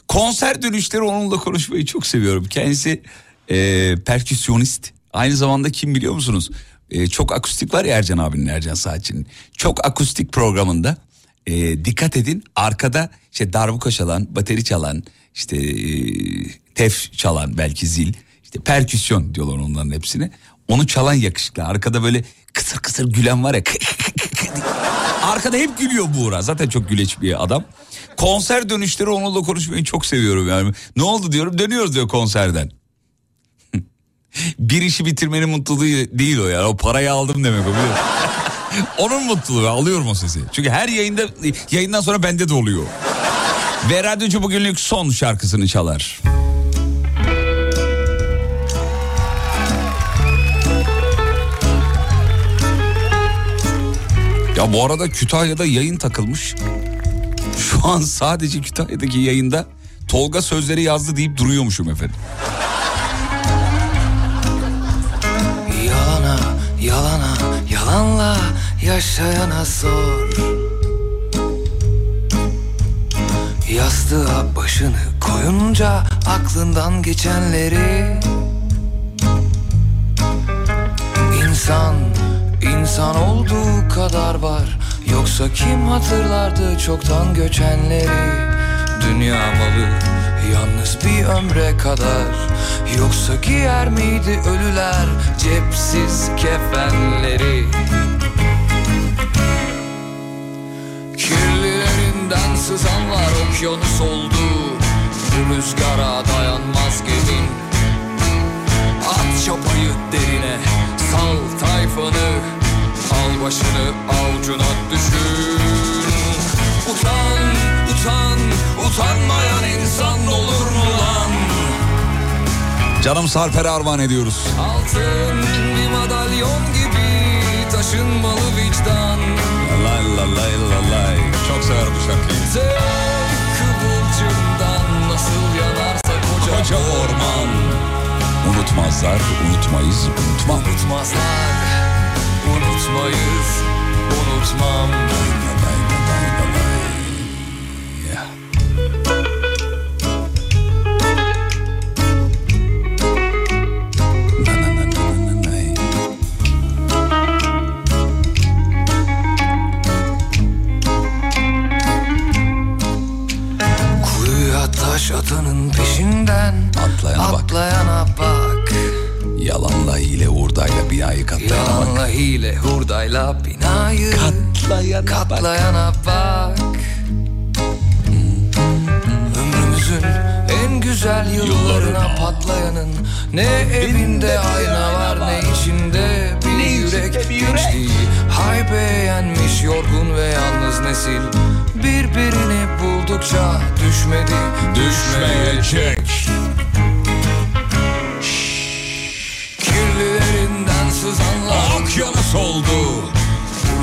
Konser dönüşleri onunla konuşmayı çok seviyorum. Kendisi e, perküsyonist. Aynı zamanda kim biliyor musunuz? E, çok akustik var ya Ercan abinin Ercan Saatçı'nın. Çok akustik programında e, dikkat edin arkada işte darbuka çalan, bateri çalan, işte e, tef çalan belki zil, işte perküsyon diyorlar onların hepsine. Onu çalan yakışıklı. Arkada böyle kısır kısır gülen var ya. Arkada hep gülüyor Buğra. Zaten çok güleç bir adam. Konser dönüşleri onunla konuşmayı çok seviyorum yani. Ne oldu diyorum dönüyoruz diyor konserden. bir işi bitirmenin mutluluğu değil o yani. O parayı aldım demek o biliyor musun? Onun mutluluğu alıyorum o sesi. Çünkü her yayında yayından sonra bende de oluyor. Ve radyocu bugünlük son şarkısını çalar. Ya bu arada Kütahya'da yayın takılmış. Şu an sadece Kütahya'daki yayında Tolga sözleri yazdı deyip duruyormuşum efendim. Yalana, yalana, yalanla yaşayana sor Yastığa başını koyunca aklından geçenleri İnsan, insan olduğu kadar var. Yoksa kim hatırlardı çoktan göçenleri? Dünya malı yalnız bir ömre kadar. Yoksa giyer miydi ölüler cepsiz kefenleri Kirlilerinden sızanlar okyanus oldu Bu rüzgara dayanmaz gemin At çapayı derine sal tayfanı Al başını avucuna düşür Utan, utan, utanmayan insan olur mu lan? Canım Sarper'e armağan ediyoruz. Altın bir madalyon gibi taşınmalı vicdan Lay lay lay lay lay. Çok sever bu şarkıyı. Kıvılcımdan nasıl yanarsa koca, Koca orman. Unutmazlar, unutmayız, unutmam. Unutmazlar, unutmayız, unutmam Taş atanın peşinden Atlayana bak. Atlayana bak Yalanla hile hurdayla binayı katlayana bak. Yalanla hile hurdayla binayı Katlayana, katlayana bak. Ömrümüzün en güzel yıllarına patlayanın Ne evinde ayna var ne içinde bir yürek Gençliği haybe yenmiş yorgun ve yalnız nesil Birbirini buldukça düşmedi düşmeyecek Kirlilerinden sızanlar Okyanus oldu.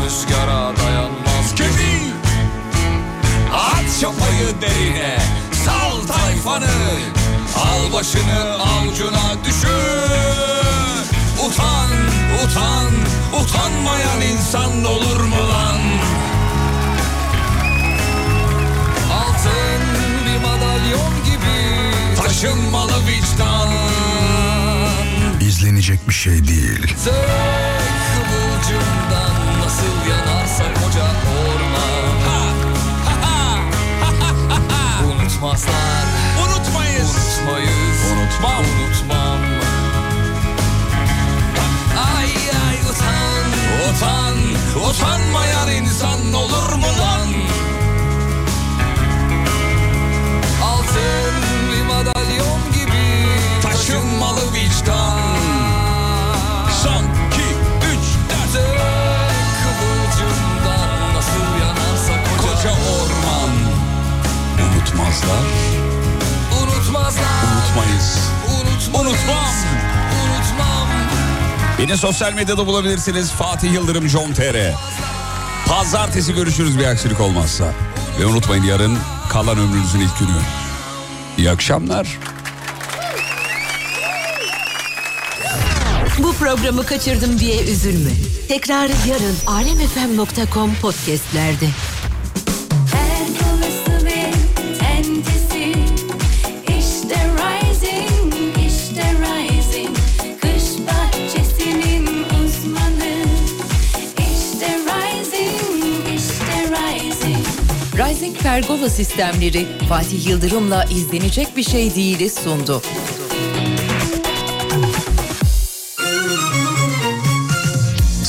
Rüzgara dayanmaz Gemi. At çapayı derine. Sal tayfanı. Al başını avucuna düşür. Utan, utan, utanmayan insan olur mu lan? Altın bir madalyon gibi Taşınmalı vicdan. İzlenecek bir şey değil. Tek kıvılcımdan nasıl yanarsa koca orman Unutmazlar Unutmayız. Unutmayız Unutmam. Unutmam Ay ay utan Utan, utanmayan insan olur mu lan? Altın bir madalyon gibi Taşınmalı vicdan. Son, iki, üç, dört. Kıvılcımdan nasıl yanarsa koca, Koca orman. Unutmazlar, Unutmazlar unutmayız. Unutmayız. Unutmam Beni sosyal medyada bulabilirsiniz. Fatih Yıldırım John TR. Pazartesi görüşürüz bir aksilik olmazsa. Ve unutmayın yarın kalan ömrünüzün ilk günü. İyi akşamlar. Bu programı kaçırdım diye üzülme. Tekrarı yarın alemfm.com podcastlerde. Pergola sistemleri Fatih Yıldırım'la izlenecek bir şey değili sundu.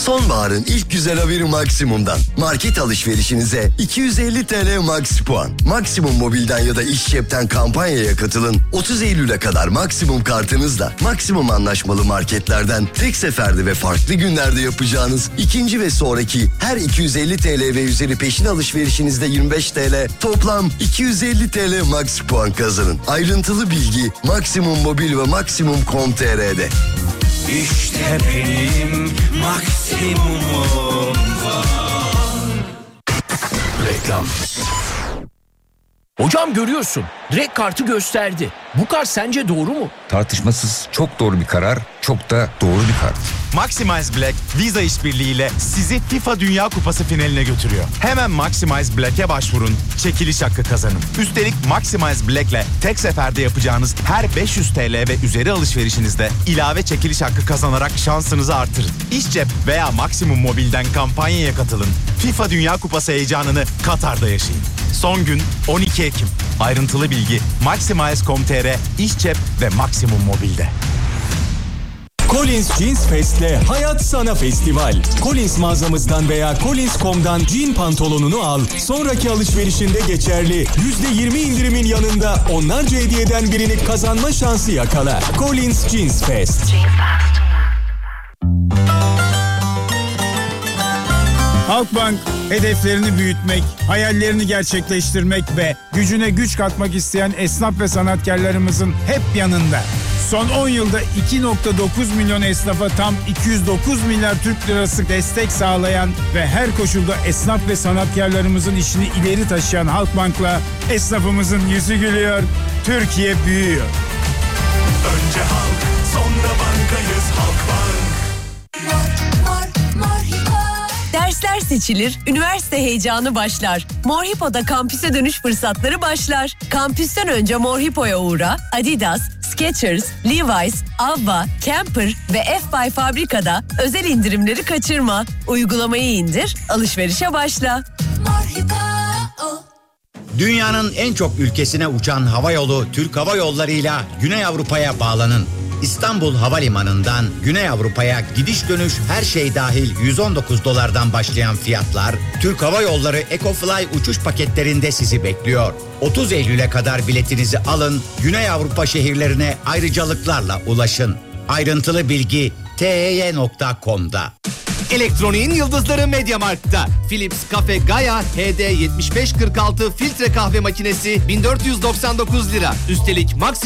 Sonbaharın ilk güzel haberi Maksimum'dan. Market alışverişinize 250 TL Max puan. Maksimum Mobil'den ya da İş Cep'ten kampanyaya katılın. 30 Eylül'e kadar Maksimum kartınızla Maksimum anlaşmalı marketlerden tek seferde ve farklı günlerde yapacağınız ikinci ve sonraki her 250 TL ve üzeri peşin alışverişinizde 25 TL toplam 250 TL Max puan kazanın. Ayrıntılı bilgi Maksimum Mobil ve Maksimum.com.tr'de. İşte benim maksimumum Reklam. Hocam görüyorsun. Direkt kartı gösterdi. Bu kart sence doğru mu? Tartışmasız çok doğru bir karar, çok da doğru bir kart. Maximize Black Visa işbirliğiyle sizi FIFA Dünya Kupası finaline götürüyor. Hemen Maximize Black'e başvurun, çekiliş hakkı kazanın. Üstelik Maximize Black'le tek seferde yapacağınız her 500 TL ve üzeri alışverişinizde ilave çekiliş hakkı kazanarak şansınızı artırın. İş cep veya Maksimum Mobil'den kampanyaya katılın. FIFA Dünya Kupası heyecanını Katar'da yaşayın. Son gün 12 Ekim. Ayrıntılı bilgi Maximize.com.tr, İş Cep ve Maksimum Mobil'de. Collins Jeans Fest'le Hayat Sana Festival. Collins mağazamızdan veya Collins.com'dan jean pantolonunu al. Sonraki alışverişinde geçerli %20 indirimin yanında onlarca hediyeden birini kazanma şansı yakala. Collins Jeans Fest. Halkbank hedeflerini büyütmek, hayallerini gerçekleştirmek ve gücüne güç katmak isteyen esnaf ve sanatkarlarımızın hep yanında. Son 10 yılda 2.9 milyon esnafa tam 209 milyar Türk lirası destek sağlayan ve her koşulda esnaf ve sanatkarlarımızın işini ileri taşıyan Halkbank'la esnafımızın yüzü gülüyor, Türkiye büyüyor. Önce halk sonra bankayız Dersler seçilir, üniversite heyecanı başlar. Morhipo'da kampüse dönüş fırsatları başlar. Kampüsten önce Morhipo'ya uğra, Adidas, Skechers, Levi's, Avva, Camper ve F-By Fabrika'da özel indirimleri kaçırma. Uygulamayı indir, alışverişe başla. Dünyanın en çok ülkesine uçan hava yolu Türk Hava Yolları'yla Güney Avrupa'ya bağlanın. İstanbul Havalimanı'ndan Güney Avrupa'ya gidiş dönüş her şey dahil 119 dolardan başlayan fiyatlar Türk Hava Yolları EcoFly uçuş paketlerinde sizi bekliyor. 30 Eylül'e kadar biletinizi alın, Güney Avrupa şehirlerine ayrıcalıklarla ulaşın. Ayrıntılı bilgi tey.com'da. Elektroniğin yıldızları Mediamarkt'ta. Philips Cafe Gaia HD 7546 filtre kahve makinesi 1499 lira. Üstelik maksimum